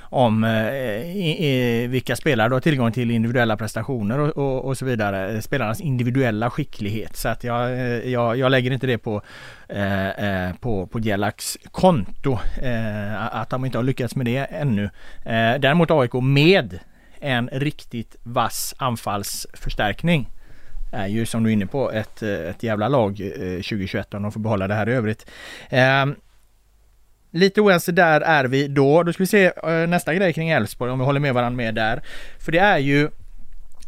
Speaker 1: om eh, i, i, vilka spelare du har tillgång till individuella prestationer och, och, och, så vidare. Spelarnas individuella skicklighet. Så att jag, eh, jag, jag lägger inte det på, eh, eh på, på Gelaks konto. Eh, att de inte har lyckats med det ännu. Eh, däremot AIK med en riktigt vass anfallsförstärkning. är ju som du är inne på ett, ett jävla lag eh, 2021 om de får behålla det här i övrigt. Ehm, Lite oense där är vi då. Då ska vi se eh, nästa grej kring Elfsborg om vi håller med varandra med där. För det är ju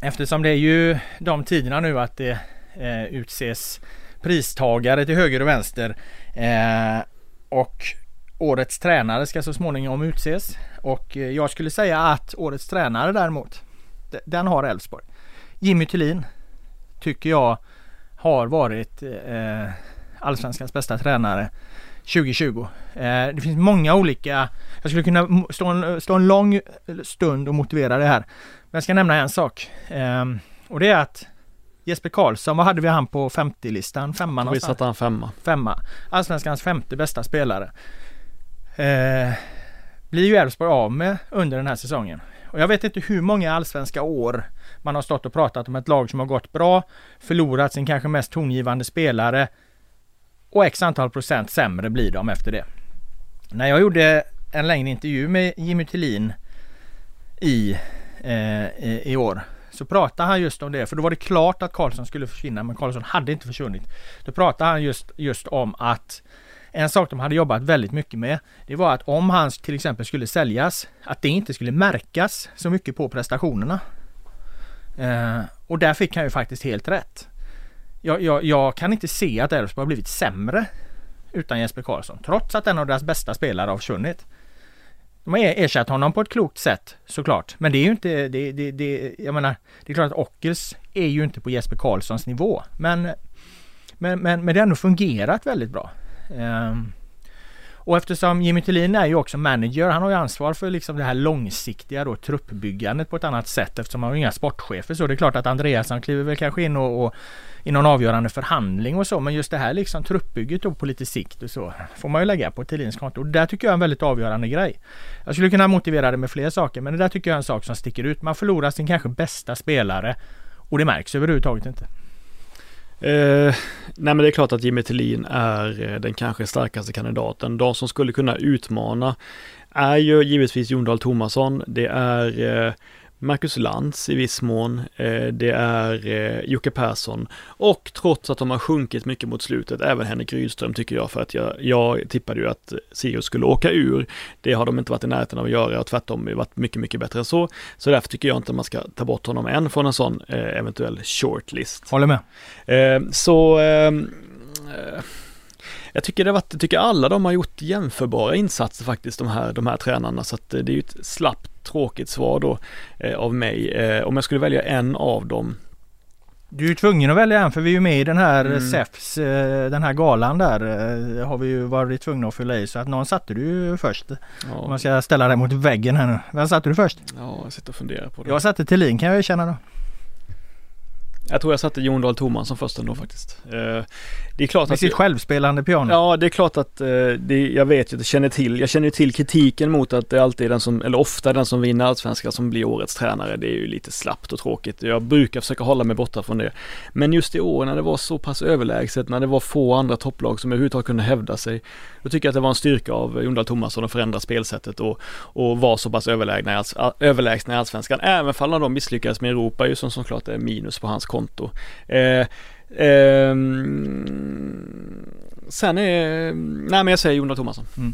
Speaker 1: eftersom det är ju de tiderna nu att det eh, utses pristagare till höger och vänster. Eh, och årets tränare ska så småningom utses. Och eh, jag skulle säga att årets tränare däremot, den har Elfsborg. Jimmy Tillin tycker jag har varit eh, eh Allsvenskans bästa tränare 2020. Eh, det finns många olika, jag skulle kunna stå en, stå en lång stund och motivera det här. Men jag ska nämna en sak. Eh, och det är att Jesper Karlsson, vad hade vi han på 50-listan? Femma
Speaker 2: någonstans? Vi satte han femma.
Speaker 1: Femma. Allsvenskans femte bästa spelare. Eh, blir ju Elfsborg av med under den här säsongen. Och jag vet inte hur många allsvenska år man har stått och pratat om ett lag som har gått bra, förlorat sin kanske mest tongivande spelare och x antal procent sämre blir de efter det. När jag gjorde en längre intervju med Jimmy Tillin i, eh, i, i år så pratade han just om det, för då var det klart att Karlsson skulle försvinna, men Karlsson hade inte försvunnit. Då pratade han just, just om att en sak de hade jobbat väldigt mycket med, det var att om han till exempel skulle säljas, att det inte skulle märkas så mycket på prestationerna. Eh, och där fick han ju faktiskt helt rätt. Jag, jag, jag kan inte se att Elfsborg har blivit sämre utan Jesper Karlsson, trots att en av deras bästa spelare har försvunnit. De har ersatt honom på ett klokt sätt såklart. Men det är ju inte, det, det, det, jag menar, det är klart att Ockels är ju inte på Jesper Karlssons nivå. Men, men, men, men det har ändå fungerat väldigt bra. Um, och eftersom Jimmy Tillin är ju också manager, han har ju ansvar för liksom det här långsiktiga då truppbyggandet på ett annat sätt eftersom han har inga sportchefer så det är klart att Andreasson kliver väl kanske in och, och i någon avgörande förhandling och så men just det här liksom truppbygget då på lite sikt och så får man ju lägga på Tillins konto. Och det där tycker jag är en väldigt avgörande grej. Jag skulle kunna motivera det med fler saker men det där tycker jag är en sak som sticker ut. Man förlorar sin kanske bästa spelare och det märks överhuvudtaget inte.
Speaker 2: Eh, nej men det är klart att Jimmy Tillin är eh, den kanske starkaste kandidaten. De som skulle kunna utmana är ju givetvis Jon Dahl Tomasson. Det är eh, Marcus Lantz i viss mån, eh, det är eh, Jocke Persson och trots att de har sjunkit mycket mot slutet, även Henrik Rydström tycker jag, för att jag, jag tippade ju att Sirius skulle åka ur. Det har de inte varit i närheten av att göra och tvärtom varit mycket, mycket bättre än så. Så därför tycker jag inte man ska ta bort honom än från en sån eh, eventuell shortlist.
Speaker 1: Håller med.
Speaker 2: så jag tycker det varit, tycker alla de har gjort jämförbara insatser faktiskt, de här, de här tränarna, så att det är ju ett slappt tråkigt svar då eh, av mig. Eh, om jag skulle välja en av dem
Speaker 1: du är ju tvungen att välja en för vi är ju med i den här mm. SEFs, eh, den här galan där eh, har vi ju varit tvungna att fylla i så att någon satte du ju först. Ja. Om man ska ställa dig mot väggen här nu. Vem satte du först?
Speaker 2: Ja, jag sitter och funderar på det.
Speaker 1: Jag satte Thelin kan jag ju känna då.
Speaker 2: Jag tror jag satte Jon Dahl Tomasson först ändå faktiskt.
Speaker 1: Det är klart Med att... sitt självspelande piano.
Speaker 2: Ja, det är klart att eh, det, jag vet ju, jag känner till, jag känner till kritiken mot att det alltid är den som, eller ofta den som vinner allsvenska som blir årets tränare. Det är ju lite slappt och tråkigt. Jag brukar försöka hålla mig borta från det. Men just i år när det var så pass överlägset, när det var få andra topplag som överhuvudtaget kunde hävda sig, då tycker jag att det var en styrka av Jon Dahl Tomasson att förändra spelsättet och, och vara så pass överlägsna, överlägsna i allsvenskan. Även fall de misslyckades med Europa ju som såklart är minus på hans konto. Eh, sen är, nej men jag säger Jonas Thomasson. Mm.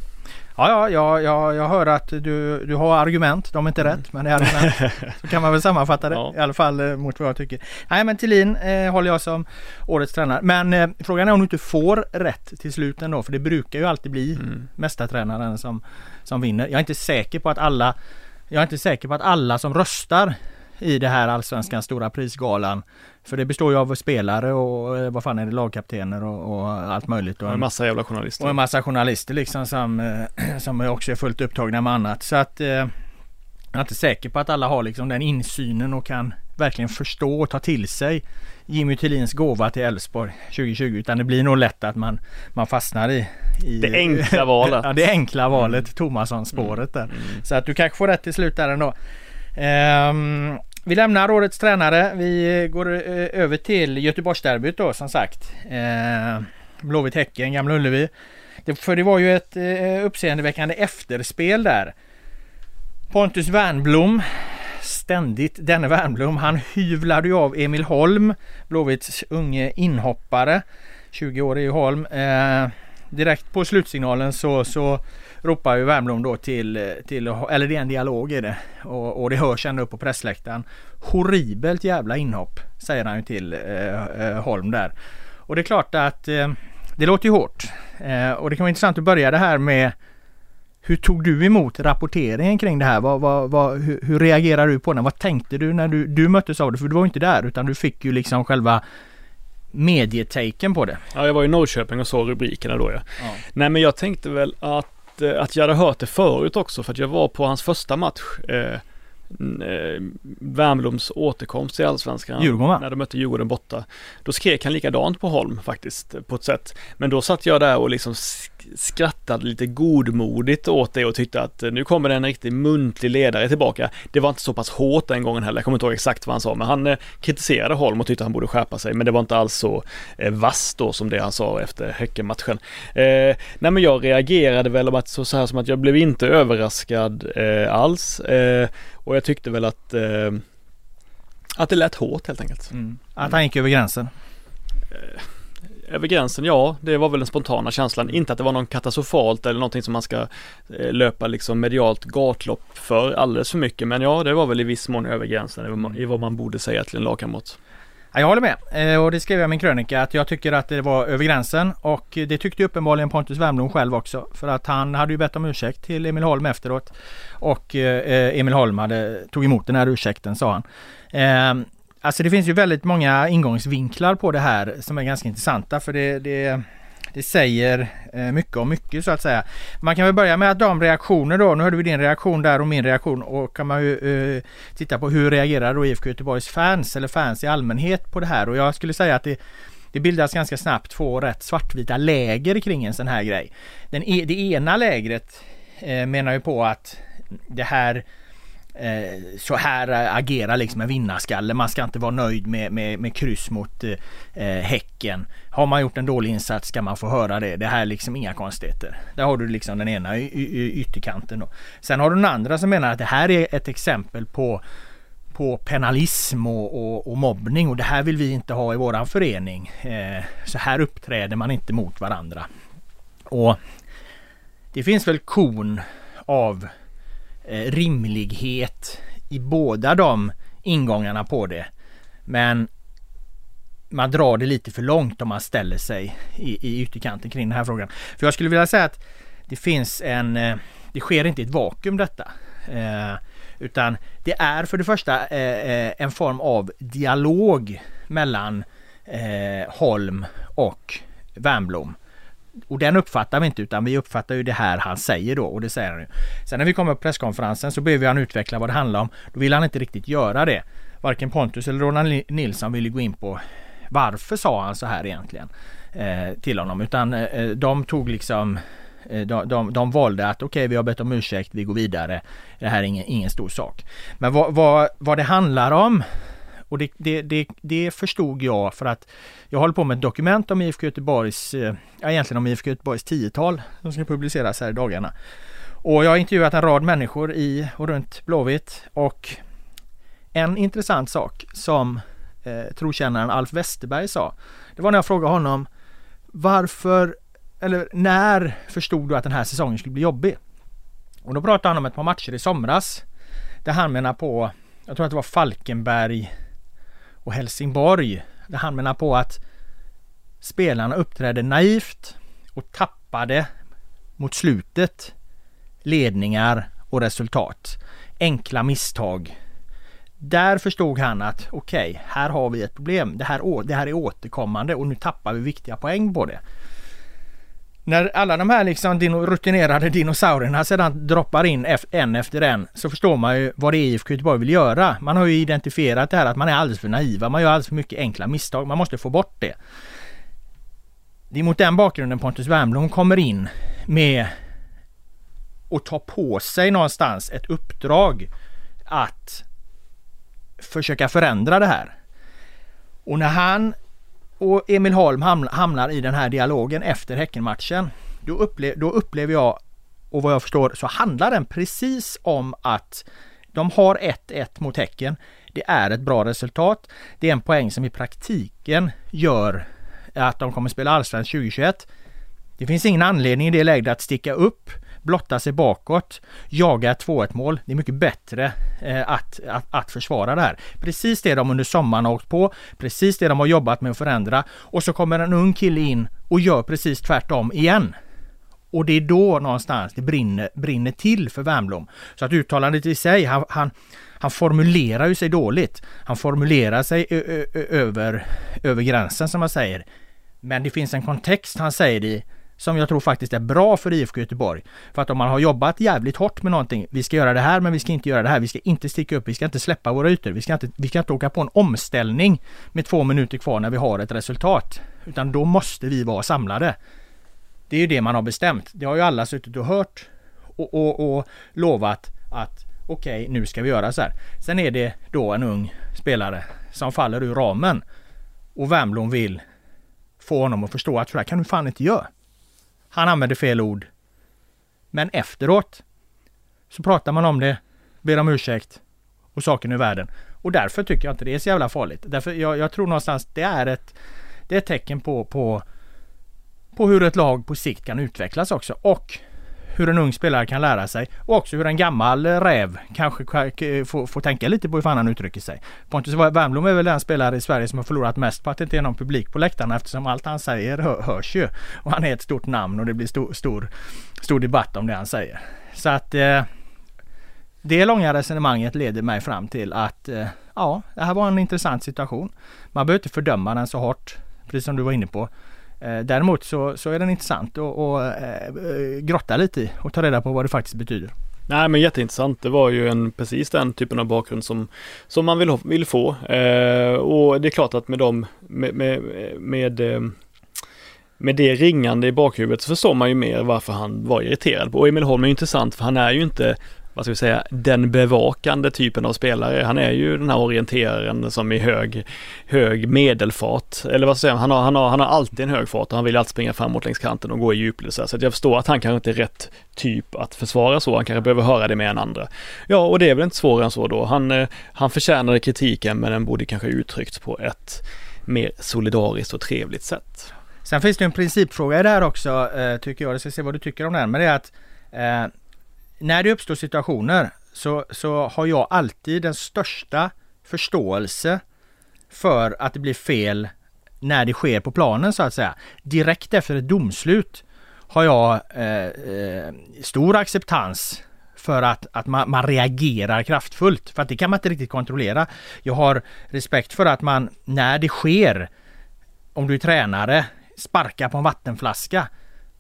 Speaker 1: Ja, ja, ja, ja, jag hör att du, du har argument. De är inte mm. rätt, men det är argument. Så kan man väl sammanfatta det ja. i alla fall eh, mot vad jag tycker. Nej, men Tillin eh, håller jag som årets tränare. Men eh, frågan är om du inte får rätt till slut ändå, för det brukar ju alltid bli mm. mästartränaren som, som vinner. Jag är inte säker på att alla jag är inte säker på att alla som röstar i det här allsvenskans stora prisgalan. För det består ju av spelare och eh, vad fan är det, lagkaptener och, och allt möjligt.
Speaker 2: Och en massa jävla journalister.
Speaker 1: Och en massa journalister liksom som, eh, som också är fullt upptagna med annat. Så att eh, jag är inte säker på att alla har liksom den insynen och kan verkligen förstå och ta till sig Jimmy Tillins gåva till Elfsborg 2020 utan det blir nog lätt att man, man fastnar i, i
Speaker 2: Det enkla valet.
Speaker 1: ja det enkla valet, mm. Tomasson-spåret där. Mm. Så att du kanske får rätt till slut där ändå. Um, vi lämnar årets tränare. Vi går eh, över till Göteborgsderbyt då som sagt. Eh, Blåvitt-Häcken, Gamla Ullevi. Det, för det var ju ett eh, uppseendeväckande efterspel där. Pontus Wernblom ständigt denne Wernbloom. Han hyvlade ju av Emil Holm, Blåvitts unge inhoppare. 20 år i Holm. Eh, direkt på slutsignalen så, så ropar ju Wernbloom då till, till, eller det är en dialog i det. Och, och det hörs ända upp på pressläktaren. Horribelt jävla inhopp, säger han ju till eh, eh, Holm där. Och det är klart att eh, det låter ju hårt. Eh, och det kan vara intressant att börja det här med hur tog du emot rapporteringen kring det här? Vad, vad, vad, hur, hur reagerade du på den? Vad tänkte du när du, du möttes av det? För du var inte där utan du fick ju liksom själva medietaken på det.
Speaker 2: Ja, jag var i Norrköping och såg rubrikerna då ja. ja. Nej men jag tänkte väl att, eh, att jag hade hört det förut också för att jag var på hans första match. Eh, eh, Värmlunds återkomst till Allsvenskan.
Speaker 1: Djurgården?
Speaker 2: När de mötte Djurgården borta. Då skrek han likadant på Holm faktiskt på ett sätt. Men då satt jag där och liksom skrattade lite godmodigt åt det och tyckte att eh, nu kommer en riktig muntlig ledare tillbaka. Det var inte så pass hårt den gången heller, jag kommer inte ihåg exakt vad han sa, men han eh, kritiserade Holm och tyckte han borde skärpa sig, men det var inte alls så eh, vass då som det han sa efter Häckenmatchen. Eh, nej men jag reagerade väl om att så, så här som att jag blev inte överraskad eh, alls eh, och jag tyckte väl att eh, att det lät hårt helt enkelt. Mm.
Speaker 1: Att han gick över gränsen?
Speaker 2: Över gränsen, ja, det var väl den spontana känslan. Inte att det var något katastrofalt eller någonting som man ska eh, löpa liksom medialt gatlopp för alldeles för mycket. Men ja, det var väl i viss mån över gränsen i vad man borde säga till en lagkamrat.
Speaker 1: Jag håller med eh, och det skrev jag i min krönika att jag tycker att det var över gränsen och det tyckte uppenbarligen Pontus Wernbloom själv också. För att han hade ju bett om ursäkt till Emil Holm efteråt. Och eh, Emil Holm hade, tog emot den här ursäkten sa han. Alltså det finns ju väldigt många ingångsvinklar på det här som är ganska intressanta för det, det, det säger eh, mycket om mycket så att säga. Man kan väl börja med att de reaktioner då, nu hörde vi din reaktion där och min reaktion och kan man ju uh, titta på hur reagerar då IFK Göteborgs fans eller fans i allmänhet på det här och jag skulle säga att det det bildas ganska snabbt två rätt svartvita läger kring en sån här grej. Den, e, det ena lägret eh, menar ju på att det här Eh, så här eh, agerar liksom en vinnarskalle. Man ska inte vara nöjd med, med, med kryss mot eh, eh, Häcken. Har man gjort en dålig insats ska man få höra det. Det här är liksom inga konstigheter. Där har du liksom den ena ytterkanten. Då. Sen har du den andra som menar att det här är ett exempel på på penalism och, och, och, mobbning och det här vill vi inte ha i våran förening. Eh, så här uppträder man inte mot varandra. Och det finns väl kon av Eh, rimlighet i båda de ingångarna på det. Men man drar det lite för långt om man ställer sig i, i ytterkanten kring den här frågan. För jag skulle vilja säga att det finns en, eh, det sker inte i ett vakuum detta. Eh, utan det är för det första eh, eh en form av dialog mellan eh, Holm och Wernbloom och den uppfattar vi inte utan vi uppfattar ju det här han säger då och det säger han ju. Sen när vi kommer på presskonferensen så behöver han utveckla vad det handlar om. Då vill han inte riktigt göra det. Varken Pontus eller Roland Nilsson vill gå in på varför sa han så här egentligen eh, till honom utan eh, de tog liksom eh, de, de, de valde att okej okay, vi har bett om ursäkt, vi går vidare. Det här är ingen, ingen stor sak. Men vad, vad, vad det handlar om och det, det, det, det, förstod jag för att jag håller på med ett dokument om IFK Göteborgs, eh, ja egentligen om IFK Göteborgs tiotal som ska publiceras här i dagarna. Och jag har intervjuat en rad människor i och runt Blåvitt och en intressant sak som eh, trotjänaren Alf Westerberg sa. Det var när jag frågade honom varför eller när förstod du att den här säsongen skulle bli jobbig? Och då pratade han om ett par matcher i somras där han menar på, jag tror att det var Falkenberg och Helsingborg. Där han menar på att spelarna uppträdde naivt och tappade mot slutet ledningar och resultat. Enkla misstag. Där förstod han att okej, okay, här har vi ett problem. Det här, det här är återkommande och nu tappar vi viktiga poäng på det när alla de här liksom dino, rutinerade dinosaurierna sedan droppar in en efter en så förstår man ju vad det är IFK Göteborg vill göra. Man har ju identifierat det här att man är alldeles för naiva. Man gör alldeles för mycket enkla misstag. Man måste få bort det. Det är mot den bakgrunden Pontus Wernbloom kommer in med och tar på sig någonstans ett uppdrag att försöka förändra det här. Och när han och Emil Holm hamnar i den här dialogen efter Häckenmatchen. Då, upple då upplever jag och vad jag förstår så handlar den precis om att De har 1-1 mot Häcken. Det är ett bra resultat. Det är en poäng som i praktiken gör att de kommer spela allsvenskt 2021. Det finns ingen anledning i det läget att sticka upp, blotta sig bakåt, jaga ett 2-1 mål. Det är mycket bättre eh, att, att, att försvara det här. Precis det de under sommaren har åkt på, precis det de har jobbat med att förändra och så kommer en ung kille in och gör precis tvärtom igen. Och det är då någonstans det brinner, brinner till för Wernbloom. Så att uttalandet i sig, han, han, han formulerar ju sig dåligt. Han formulerar sig över, över gränsen som man säger. Men det finns en kontext han säger i som jag tror faktiskt är bra för IFK Göteborg. För att om man har jobbat jävligt hårt med någonting, vi ska göra det här men vi ska inte göra det här, vi ska inte sticka upp, vi ska inte släppa våra ytor, vi ska inte, vi ska inte åka på en omställning med två minuter kvar när vi har ett resultat. Utan då måste vi vara samlade. Det är ju det man har bestämt. Det har ju alla suttit och hört och, och, och lovat att okej, okay, nu ska vi göra så här. Sen är det då en ung spelare som faller ur ramen och Wernbloom vill få honom att förstå att så här kan du fan inte göra. Han använde fel ord. Men efteråt så pratar man om det, ber om ursäkt och saken ur världen. Och därför tycker jag inte det är så jävla farligt. Därför jag, jag tror någonstans det är ett, det är ett tecken på, på, på hur ett lag på sikt kan utvecklas också. Och hur en ung spelare kan lära sig och också hur en gammal eh, räv kanske eh, får, får tänka lite på hur fan han uttrycker sig. Pontus Wernbloom är väl den spelare i Sverige som har förlorat mest på att det inte är någon publik på läktarna eftersom allt han säger hör, hörs ju. Och han är ett stort namn och det blir stor, stor, stor debatt om det han säger. Så att eh, det långa resonemanget leder mig fram till att eh, ja, det här var en intressant situation. Man behöver inte fördöma den så hårt, precis som du var inne på. Eh, däremot så, så är den intressant att eh, eh, grotta lite i och ta reda på vad det faktiskt betyder.
Speaker 2: Nej men jätteintressant. Det var ju en precis den typen av bakgrund som, som man vill, vill få. Eh, och det är klart att med dem, med, med, med, eh, med det ringande i bakhuvudet så förstår man ju mer varför han var irriterad. Och Emil Holm är intressant för han är ju inte vad ska vi säga, den bevakande typen av spelare. Han är ju den här orienteraren som i hög, hög medelfart. Eller vad ska jag säga, han har, han, har, han har alltid en hög fart och han vill alltid springa framåt längs kanten och gå i djupled. Så att jag förstår att han kanske inte är rätt typ att försvara så. Han kanske behöver höra det mer än andra. Ja, och det är väl inte svårare än så då. Han, eh, han förtjänade kritiken men den borde kanske uttryckts på ett mer solidariskt och trevligt sätt.
Speaker 1: Sen finns det en principfråga i det här också, eh, tycker jag. Jag ska se vad du tycker om den. Men det är att eh, när det uppstår situationer så, så har jag alltid den största förståelse för att det blir fel när det sker på planen så att säga. Direkt efter ett domslut har jag eh, eh stor acceptans för att, att man, man, reagerar kraftfullt. För att det kan man inte riktigt kontrollera. Jag har respekt för att man när det sker, om du är tränare, sparkar på en vattenflaska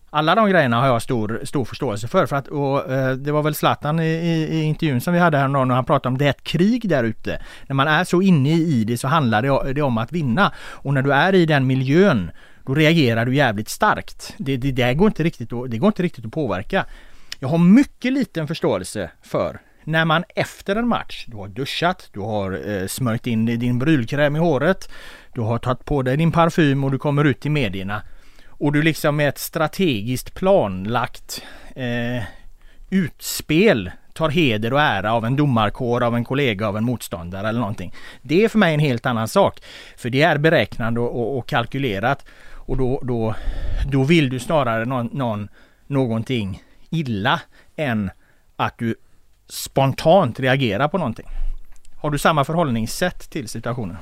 Speaker 1: alla de grejerna har jag stor, stor förståelse för. för att, och, eh, det var väl Zlatan i, i, i, intervjun som vi hade häromdagen och han pratade om det är ett krig där ute. När man är så inne i det så handlar det, det om att vinna. Och när du är i den miljön då reagerar du jävligt starkt. Det, det, det, går inte riktigt att, det går inte riktigt att påverka. Jag har mycket liten förståelse för när man efter en match, du har duschat, du har eh, smörjt in din brylkräm i håret, du har tagit på dig din parfym och du kommer ut till medierna och du liksom med ett strategiskt planlagt eh, utspel tar heder och ära av en domarkår, av en kollega, av en motståndare eller någonting. Det är för mig en helt annan sak. För det är beräknande och, och, och kalkylerat. Och då, då, då vill du snarare någon, någon, någonting illa än att du spontant reagerar på någonting. Har du samma förhållningssätt till situationen?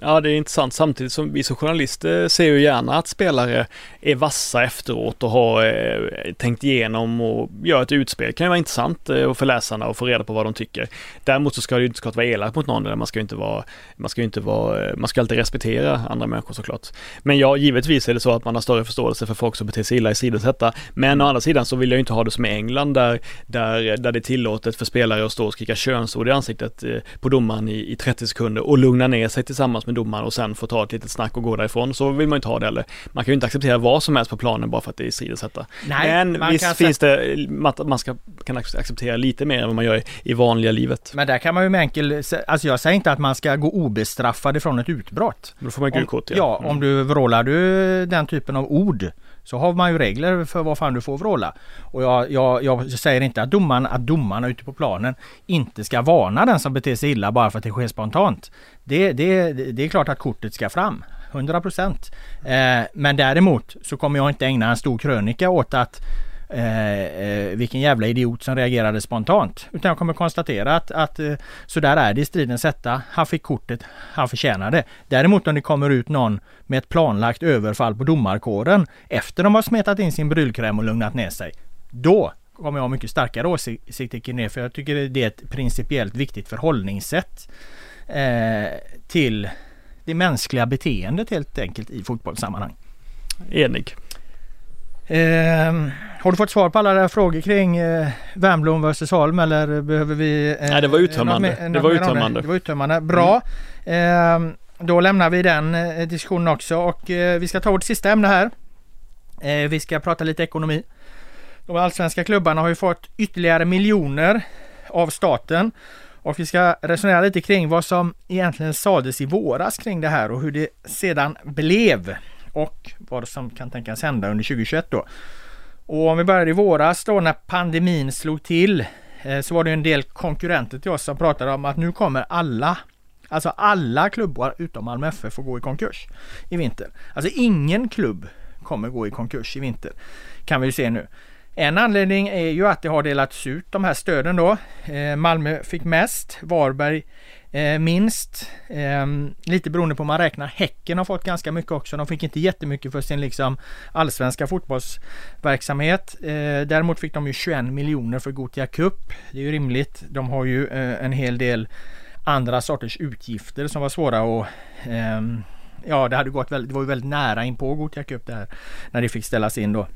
Speaker 2: Ja, det är intressant samtidigt som vi som journalister ser ju gärna att spelare är vassa efteråt och har eh, tänkt igenom och gör ett utspel. Det kan ju vara intressant eh, för läsarna och få reda på vad de tycker. Däremot så ska det ju inte vara elak mot någon eller man ska ju inte vara, man ska ju inte vara, man ska alltid respektera andra människor såklart. Men ja, givetvis är det så att man har större förståelse för folk som beter sig illa i sidsätta. Men å andra sidan så vill jag ju inte ha det som i England där, där, där det är tillåtet för spelare att stå och skrika könsord i ansiktet eh, på domaren i, i 30 sekunder och lugna ner sig tillsammans med domaren och sen få ta ett litet snack och gå därifrån. Så vill man inte ha det heller. Man kan ju inte acceptera vad som helst på planen bara för att det är strideshätta. Men visst finns det, man ska kan acceptera lite mer än vad man gör i, i vanliga livet.
Speaker 1: Men där kan man ju med enkel, alltså jag säger inte att man ska gå obestraffad ifrån ett utbrott.
Speaker 2: Då får man gult kort
Speaker 1: ja. Ja, mm. om du vrålar du den typen av ord så har man ju regler för vad fan du får vråla. Och jag, jag, jag säger inte att domarna, att domarna ute på planen inte ska varna den som beter sig illa bara för att det sker spontant. Det, det, det är klart att kortet ska fram. 100 procent. Eh, men däremot så kommer jag inte ägna en stor krönika åt att Eh, eh, vilken jävla idiot som reagerade spontant. Utan jag kommer konstatera att, att eh, så där är det i stridens hetta. Han fick kortet, han förtjänade. Däremot om det kommer ut någon med ett planlagt överfall på domarkåren efter de har smetat in sin brylkräm och lugnat ner sig. Då kommer jag ha mycket starkare åsikter kring det för jag tycker det är ett principiellt viktigt förhållningssätt eh, till det mänskliga beteendet helt enkelt i fotbollssammanhang.
Speaker 2: Enig.
Speaker 1: Eh, har du fått svar på alla era frågor kring eh, Wernbloom vs Holm eller behöver vi?
Speaker 2: Eh, Nej det var uttömmande.
Speaker 1: Med, det, var uttömmande. det var uttömmande. Bra. Mm. Eh, då lämnar vi den eh, diskussionen också och eh, vi ska ta vårt sista ämne här. Eh, vi ska prata lite ekonomi. De allsvenska klubbarna har ju fått ytterligare miljoner av staten och vi ska resonera lite kring vad som egentligen sades i våras kring det här och hur det sedan blev och vad som kan tänkas hända under 2021 då. Och om vi börjar i våras då när pandemin slog till eh, så var det en del konkurrenter till oss som pratade om att nu kommer alla Alltså alla klubbar utom Malmö FF får gå i konkurs i vinter. Alltså ingen klubb kommer gå i konkurs i vinter. Kan vi ju se nu. En anledning är ju att det har delats ut de här stöden då. Eh, Malmö fick mest, Varberg Eh, minst. Eh, lite beroende på hur man räknar. Häcken har fått ganska mycket också. De fick inte jättemycket för sin liksom allsvenska fotbollsverksamhet. Eh, däremot fick de ju 21 miljoner för Gotia Cup. Det är ju rimligt. De har ju eh, en hel del andra sorters utgifter som var svåra att ehm, Ja, det hade gått väldigt, det var ju väldigt nära in på Gotia Cup här. när det fick ställas in då.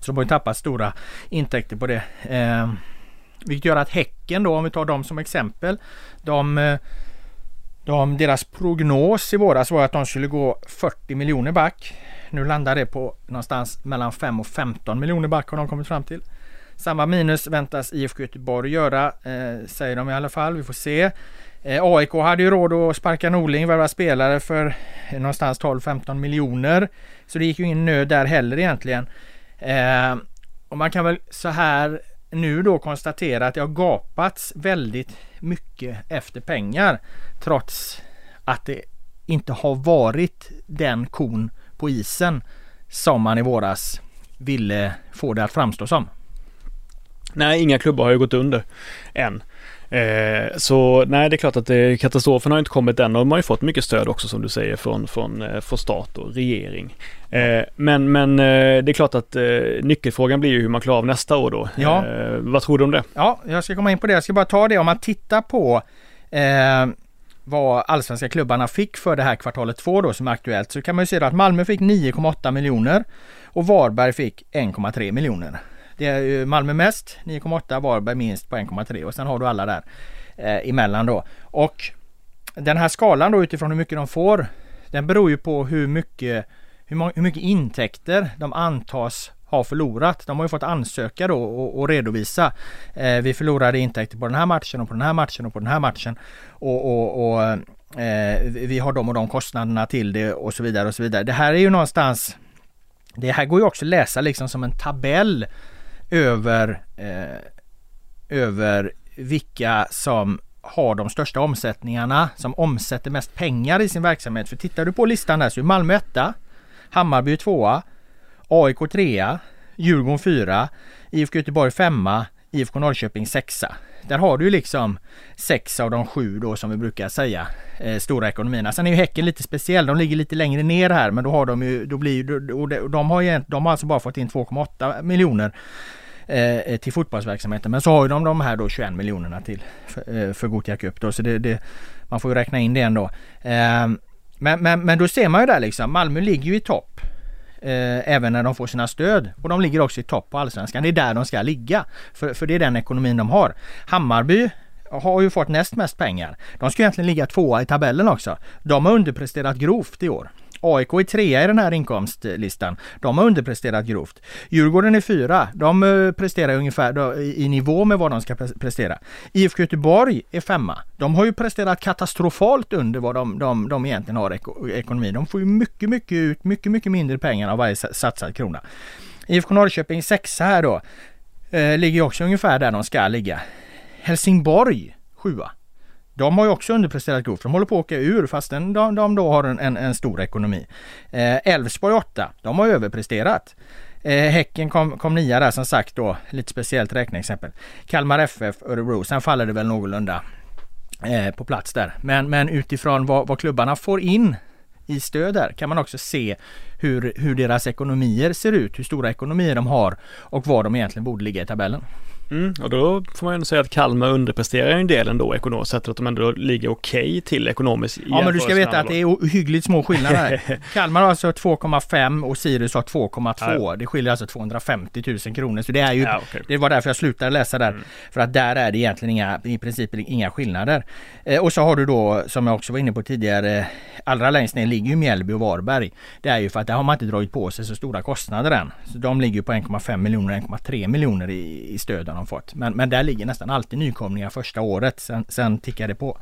Speaker 1: Så de har ju tappat stora intäkter på det. Ehm, vilket gör att Häcken då, om vi tar dem som exempel. De, eh, de, deras prognos i våras var att de skulle gå 40 miljoner back. Nu landar det på någonstans mellan 5 och 15 miljoner back har de kommit fram till. Samma minus väntas IFK Göteborg göra, eh, säger de i alla fall. Vi får se. Eh, AIK hade ju råd att sparka Norling, värva spelare för eh, någonstans 12-15 miljoner. Så det gick ju ingen nöd där heller egentligen. Eh, och man kan väl så här nu då konstatera att det har gapats väldigt mycket efter pengar trots att det inte har varit den kon på isen som man i våras ville få det att framstå som.
Speaker 2: Nej, inga klubbar har ju gått under än. Eh, så nej, det är klart att det, katastrofen har inte kommit än och de har ju fått mycket stöd också som du säger från, från, eh, från stat och regering. Eh, men men eh, det är klart att nyckelfrågan blir ju hur man klarar av nästa år då. Ja. Vad tror du om det?
Speaker 1: Ja, jag ska komma in på det. Jag ska bara ta det om man tittar på vad allsvenska klubbarna fick för det här kvartalet två då som är aktuellt så kan man ju se att Malmö fick 9,8 miljoner och Varberg fick 1,3 miljoner. Det är ju Malmö mest 9,8, Varberg minst på 1,3 och sen har du alla där eh, emellan då. Och den här skalan då utifrån hur mycket de får den beror ju på hur mycket, hur, hur mycket intäkter de antas ha förlorat. De har ju fått ansöka då och, och redovisa. Eh, vi förlorade intäkter på den här matchen och på den här matchen och på den här matchen. Och, och, och eh, vi har de och de kostnaderna till det och så vidare och så vidare. Det här är ju någonstans Det här går ju också att läsa liksom som en tabell över, eh, över vilka som har de största omsättningarna, som omsätter mest pengar i sin verksamhet. För tittar du på listan där så är Malmö etta, Hammarby tvåa, AIK trea, Djurgården fyra, IFK Göteborg femma, IFK Norrköping sexa. Där har du ju liksom sex av de sju då som vi brukar säga eh, stora ekonomierna. Sen är ju Häcken lite speciell. De ligger lite längre ner här men då har de ju, då blir ju, och de har ju, de har alltså bara fått in 2,8 miljoner eh, till fotbollsverksamheten. Men så har ju de de här då 21 miljonerna till för, eh, för Gothia Cup då. Så det, det, man får ju räkna in det ändå. Eh, men, men, men då ser man ju där liksom, Malmö ligger ju i topp. Eh, även när de får sina stöd. Och de ligger också i topp på allsvenskan. Det är där de ska ligga. För, för det är den ekonomin de har. Hammarby har ju fått näst mest pengar. De ska egentligen ligga tvåa i tabellen också. De har underpresterat grovt i år. AIK är trea i den här inkomstlistan. De har underpresterat grovt. Djurgården är fyra. De eh, presterar ungefär i nivå med vad de ska prestera. IFK Göteborg är femma. De har ju presterat katastrofalt under vad de, de, de egentligen har i ekonomi. De får ju mycket, mycket ut, mycket, mycket mindre pengar av varje satsad krona. IFK Norrköping sexa här då. Eh, ligger också ungefär där de ska ligga. Helsingborg sjua. De har ju också underpresterat grovt. De håller på att åka ur fastän de, de då har en, en, en stor ekonomi. Eh, Elfsborg eh, 8. De har överpresterat. Eh, häcken kom, kom nia där som sagt då. Lite speciellt räkneexempel. Kalmar FF, Örebro. Sen faller det väl någorlunda eh, på plats där. Men, men utifrån vad, vad klubbarna får in i stöd där kan man också se hur, hur deras ekonomier ser ut, hur stora ekonomier de har och var de egentligen borde ligga i tabellen.
Speaker 2: Mm, och då får man ju säga att Kalmar underpresterar en del ändå ekonomiskt sett att de ändå ligger okej okay till ekonomiskt.
Speaker 1: Ja men du ska veta att det är ohyggligt små skillnader Kalmar har alltså 2,5 och Sirius har 2,2. Ja. Det skiljer alltså 250 000 kronor. Så det är ju, ja, okay. det var därför jag slutade läsa där. Mm. För att där är det egentligen inga, i princip inga skillnader. Eh, och så har du då, som jag också var inne på tidigare, allra längst ner ligger ju Mjällby och Varberg. Det är ju för att där har man inte dragit på sig så stora kostnader än. Så de ligger på 1,5 miljoner, 1,3 miljoner i, i stöd de fått. Men, men där ligger nästan alltid nykomlingar första året. Sen, sen tickar det på.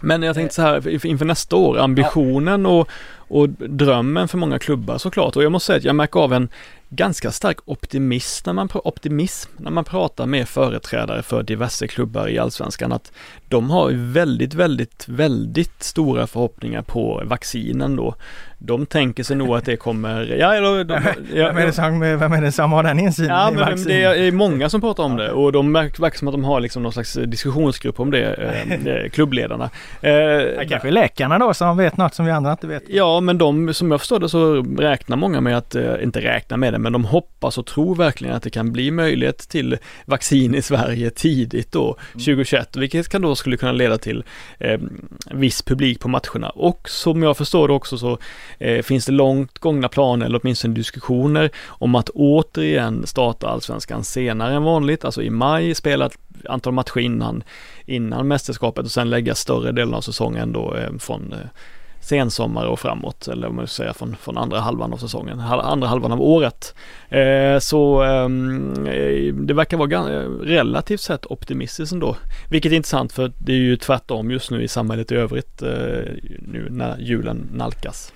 Speaker 2: Men jag tänkte så här inför nästa år, ambitionen och, och drömmen för många klubbar såklart. Och jag måste säga att jag märker av en ganska stark optimism när man, optimism när man pratar med företrädare för diverse klubbar i Allsvenskan att de har väldigt, väldigt, väldigt stora förhoppningar på vaccinen då. De tänker sig nog att det kommer, ja, de, de,
Speaker 1: ja vem, är det som, vem är det som har den insynen
Speaker 2: ja, i vaccin? Det är många som pratar om det och de verkar som att de har liksom någon slags diskussionsgrupp om det, eh, klubbledarna.
Speaker 1: Eh, ja, kanske läkarna då som vet något som vi andra inte vet.
Speaker 2: Ja, men de, som jag förstår det så räknar många med att, eh, inte räkna med det, men de hoppas och tror verkligen att det kan bli möjlighet till vaccin i Sverige tidigt då, 2021, mm. vilket kan då skulle kunna leda till eh, viss publik på matcherna. Och som jag förstår det också så eh, finns det långt gångna planer eller åtminstone diskussioner om att återigen starta allsvenskan senare än vanligt, alltså i maj, spela ett antal matcher innan, innan mästerskapet och sen lägga större delen av säsongen då eh, från eh, sensommar och framåt, eller om man ska säga från, från andra halvan av säsongen, andra halvan av året. Eh, så ehm, eh, det verkar vara relativt sett optimistiskt ändå, vilket är intressant för det är ju tvärtom just nu i samhället i övrigt eh, nu när julen nalkas.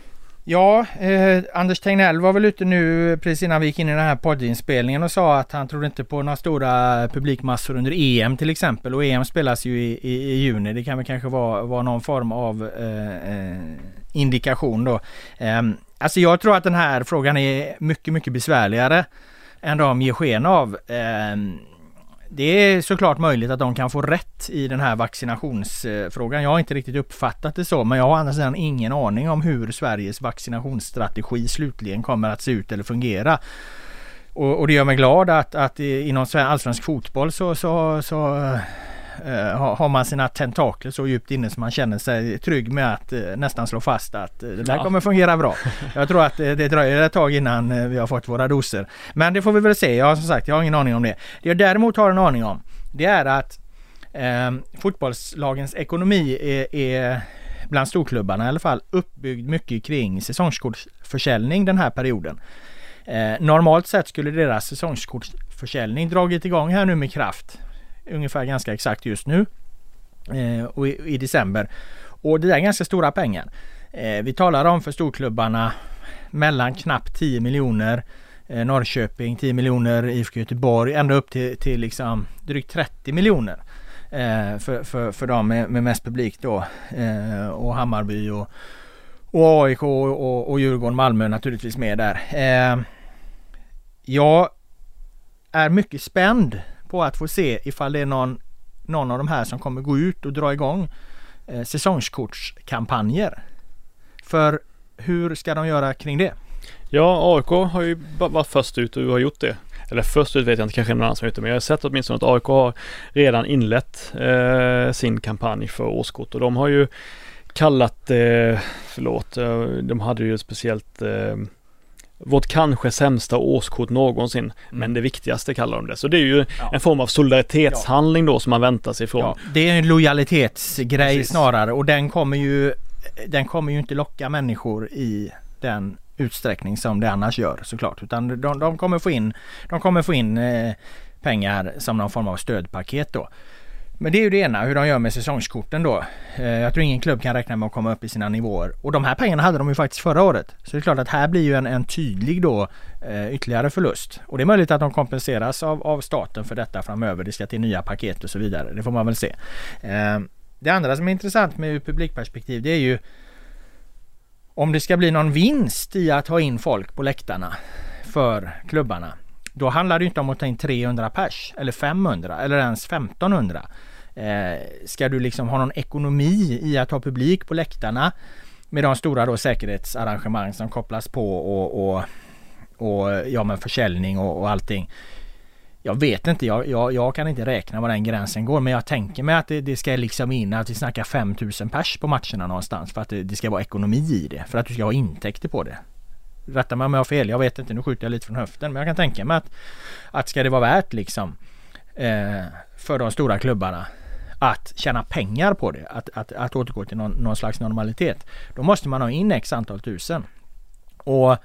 Speaker 1: Ja, eh, Anders Tegnell var väl ute nu precis innan vi gick in i den här poddinspelningen och sa att han trodde inte på några stora publikmassor under EM till exempel. Och EM spelas ju i, i, i juni. Det kan väl kanske vara, vara någon form av eh, eh indikation då. Eh, alltså jag tror att den här frågan är mycket, mycket besvärligare än de ger sken av. Ehm, det är såklart möjligt att de kan få rätt i den här vaccinationsfrågan. Jag har inte riktigt uppfattat det så men jag har andra sidan ingen aning om hur Sveriges vaccinationsstrategi slutligen kommer att se ut eller fungera. Och, och det gör mig glad att, att inom allsvensk fotboll så, så, så har man sina tentakler så djupt inne så man känner sig trygg med att eh, nästan slå fast att eh, det där ja. kommer fungera bra. Jag tror att det dröjer ett tag innan vi har fått våra doser. Men det får vi väl se. Jag har som sagt, jag har ingen aning om det. Det jag däremot har en aning om det är att eh, fotbollslagens ekonomi är, är bland storklubbarna i alla fall uppbyggd mycket kring säsongskortsförsäljning den här perioden. Eh, normalt sett skulle deras säsongskortsförsäljning dragit igång här nu med kraft ungefär ganska exakt just nu eh, och i, i, december. Och det är ganska stora pengar. Eh, vi talar om för storklubbarna mellan knappt 10 miljoner eh, Norrköping 10 miljoner, IFK Göteborg ända upp till, till liksom drygt 30 miljoner eh, för, för, för dem med, med mest publik då eh, och Hammarby och, och AIK och, och, och Djurgården, Malmö naturligtvis med där. Eh, jag är mycket spänd på att få se ifall det är någon, någon av de här som kommer gå ut och dra igång eh, säsongskortskampanjer. För hur ska de göra kring det?
Speaker 2: Ja, AIK har ju varit först ut och har gjort det. Eller först ut vet jag inte, kanske någon annan som har gjort det, men jag har sett åtminstone att AIK har redan inlett eh, sin kampanj för årskort och de har ju kallat, eh, förlåt, eh, de hade ju ett speciellt eh, vårt kanske sämsta årskort någonsin. Mm. Men det viktigaste kallar de det. Så det är ju ja. en form av solidaritetshandling då som man väntar sig ifrån. Ja,
Speaker 1: det är en lojalitetsgrej Precis. snarare och den kommer ju den kommer ju inte locka människor i den utsträckning som det annars gör såklart. Utan de, de kommer få in, de kommer få in eh, pengar som någon form av stödpaket då. Men det är ju det ena, hur de gör med säsongskorten då. Eh, jag tror ingen klubb kan räkna med att komma upp i sina nivåer. Och de här pengarna hade de ju faktiskt förra året. Så det är klart att här blir ju en, en tydlig då eh, ytterligare förlust. Och det är möjligt att de kompenseras av, av staten för detta framöver. Det ska till nya paket och så vidare. Det får man väl se. Eh, det andra som är intressant med ur publikperspektiv det är ju om det ska bli någon vinst i att ha in folk på läktarna för klubbarna. Då handlar det inte om att ta in 300 pers eller 500 eller ens 1500. Eh, ska du liksom ha någon ekonomi i att ha publik på läktarna med de stora då säkerhetsarrangemang som kopplas på och, och, och ja men försäljning och, och allting. Jag vet inte, jag, jag, jag, kan inte räkna var den gränsen går men jag tänker mig att det, det ska liksom in att vi snackar 5000 pers på matcherna någonstans för att det, det, ska vara ekonomi i det. För att du ska ha intäkter på det. Rätta mig om jag har fel, jag vet inte, nu skjuter jag lite från höften men jag kan tänka mig att, att ska det vara värt liksom eh, för de stora klubbarna att tjäna pengar på det, att, att, att återgå till någon, någon slags normalitet. Då måste man ha in x antal tusen. Och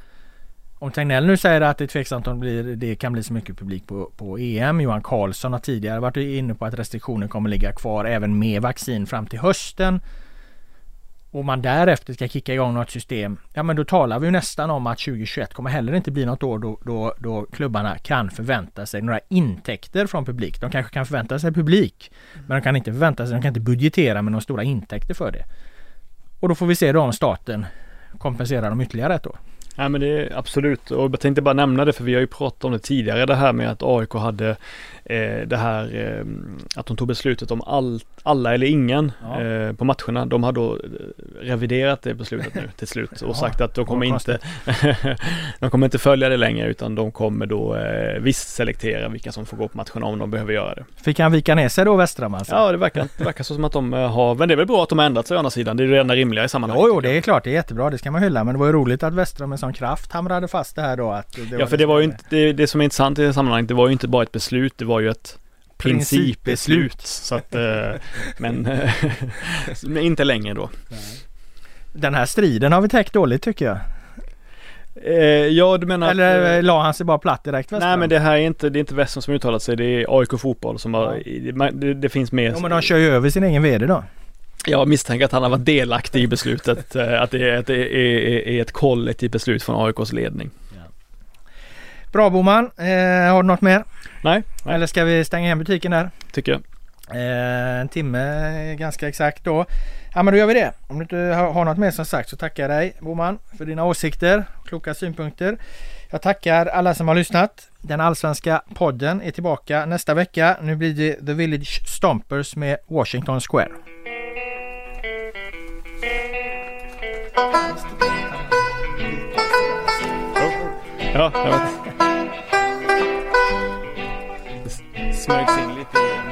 Speaker 1: om Tegnell nu säger att det är tveksamt om det, blir, det kan bli så mycket publik på, på EM. Johan Karlsson har tidigare varit inne på att restriktioner kommer ligga kvar även med vaccin fram till hösten. Och man därefter ska kicka igång något system. Ja men då talar vi ju nästan om att 2021 kommer heller inte bli något år då, då, då klubbarna kan förvänta sig några intäkter från publik. De kanske kan förvänta sig publik. Men de kan inte förvänta sig, de kan inte budgetera med några stora intäkter för det. Och då får vi se då om staten kompenserar dem ytterligare ett år.
Speaker 2: Nej men det är absolut och jag tänkte bara nämna det för vi har ju pratat om det tidigare det här med att AIK hade eh, det här eh, att de tog beslutet om all, alla eller ingen ja. eh, på matcherna. De har då eh, reviderat det beslutet nu till slut och ja, sagt att de kommer inte de kommer inte följa det längre utan de kommer då eh, visst selektera vilka som får gå på matcherna om de behöver göra det.
Speaker 1: Fick han vika ner sig då Westram alltså?
Speaker 2: Ja det verkar, det verkar så som att de eh, har, men det är väl bra att de har ändrat sig å andra sidan. Det är det enda rimliga i sammanhanget.
Speaker 1: Jo, jo det är klart, det är jättebra, det ska man hylla. Men det var ju roligt att Westram med sån kraft hamrade fast det här då att
Speaker 2: Ja för det var ju inte, det, det som är intressant i det sammanhanget, det var ju inte bara ett beslut, det var ju ett principbeslut. Så att, eh, men, men inte längre då.
Speaker 1: Den här striden har vi täckt dåligt tycker jag.
Speaker 2: Eh, ja du menar
Speaker 1: Eller att, eh, la han sig bara platt direkt
Speaker 2: Western? Nej men det här är inte, det är inte Western som uttalat sig, det är AIK Fotboll som har, ja. det, det, finns med.
Speaker 1: Ja men de kör ju över sin egen VD då.
Speaker 2: Jag misstänker att han har varit delaktig i beslutet, att det är, att det är, är ett kollektivt beslut från AIKs ledning.
Speaker 1: Bra Boman, eh, har du något mer?
Speaker 2: Nej,
Speaker 1: nej. Eller ska vi stänga igen butiken där?
Speaker 2: Tycker jag.
Speaker 1: Eh, en timme ganska exakt då. Ja men då gör vi det. Om du inte har, har något mer som sagt så tackar jag dig Boman för dina åsikter, kloka synpunkter. Jag tackar alla som har lyssnat. Den allsvenska podden är tillbaka nästa vecka. Nu blir det The Village Stompers med Washington Square.
Speaker 2: Ja, jag vet. Det smögs in lite i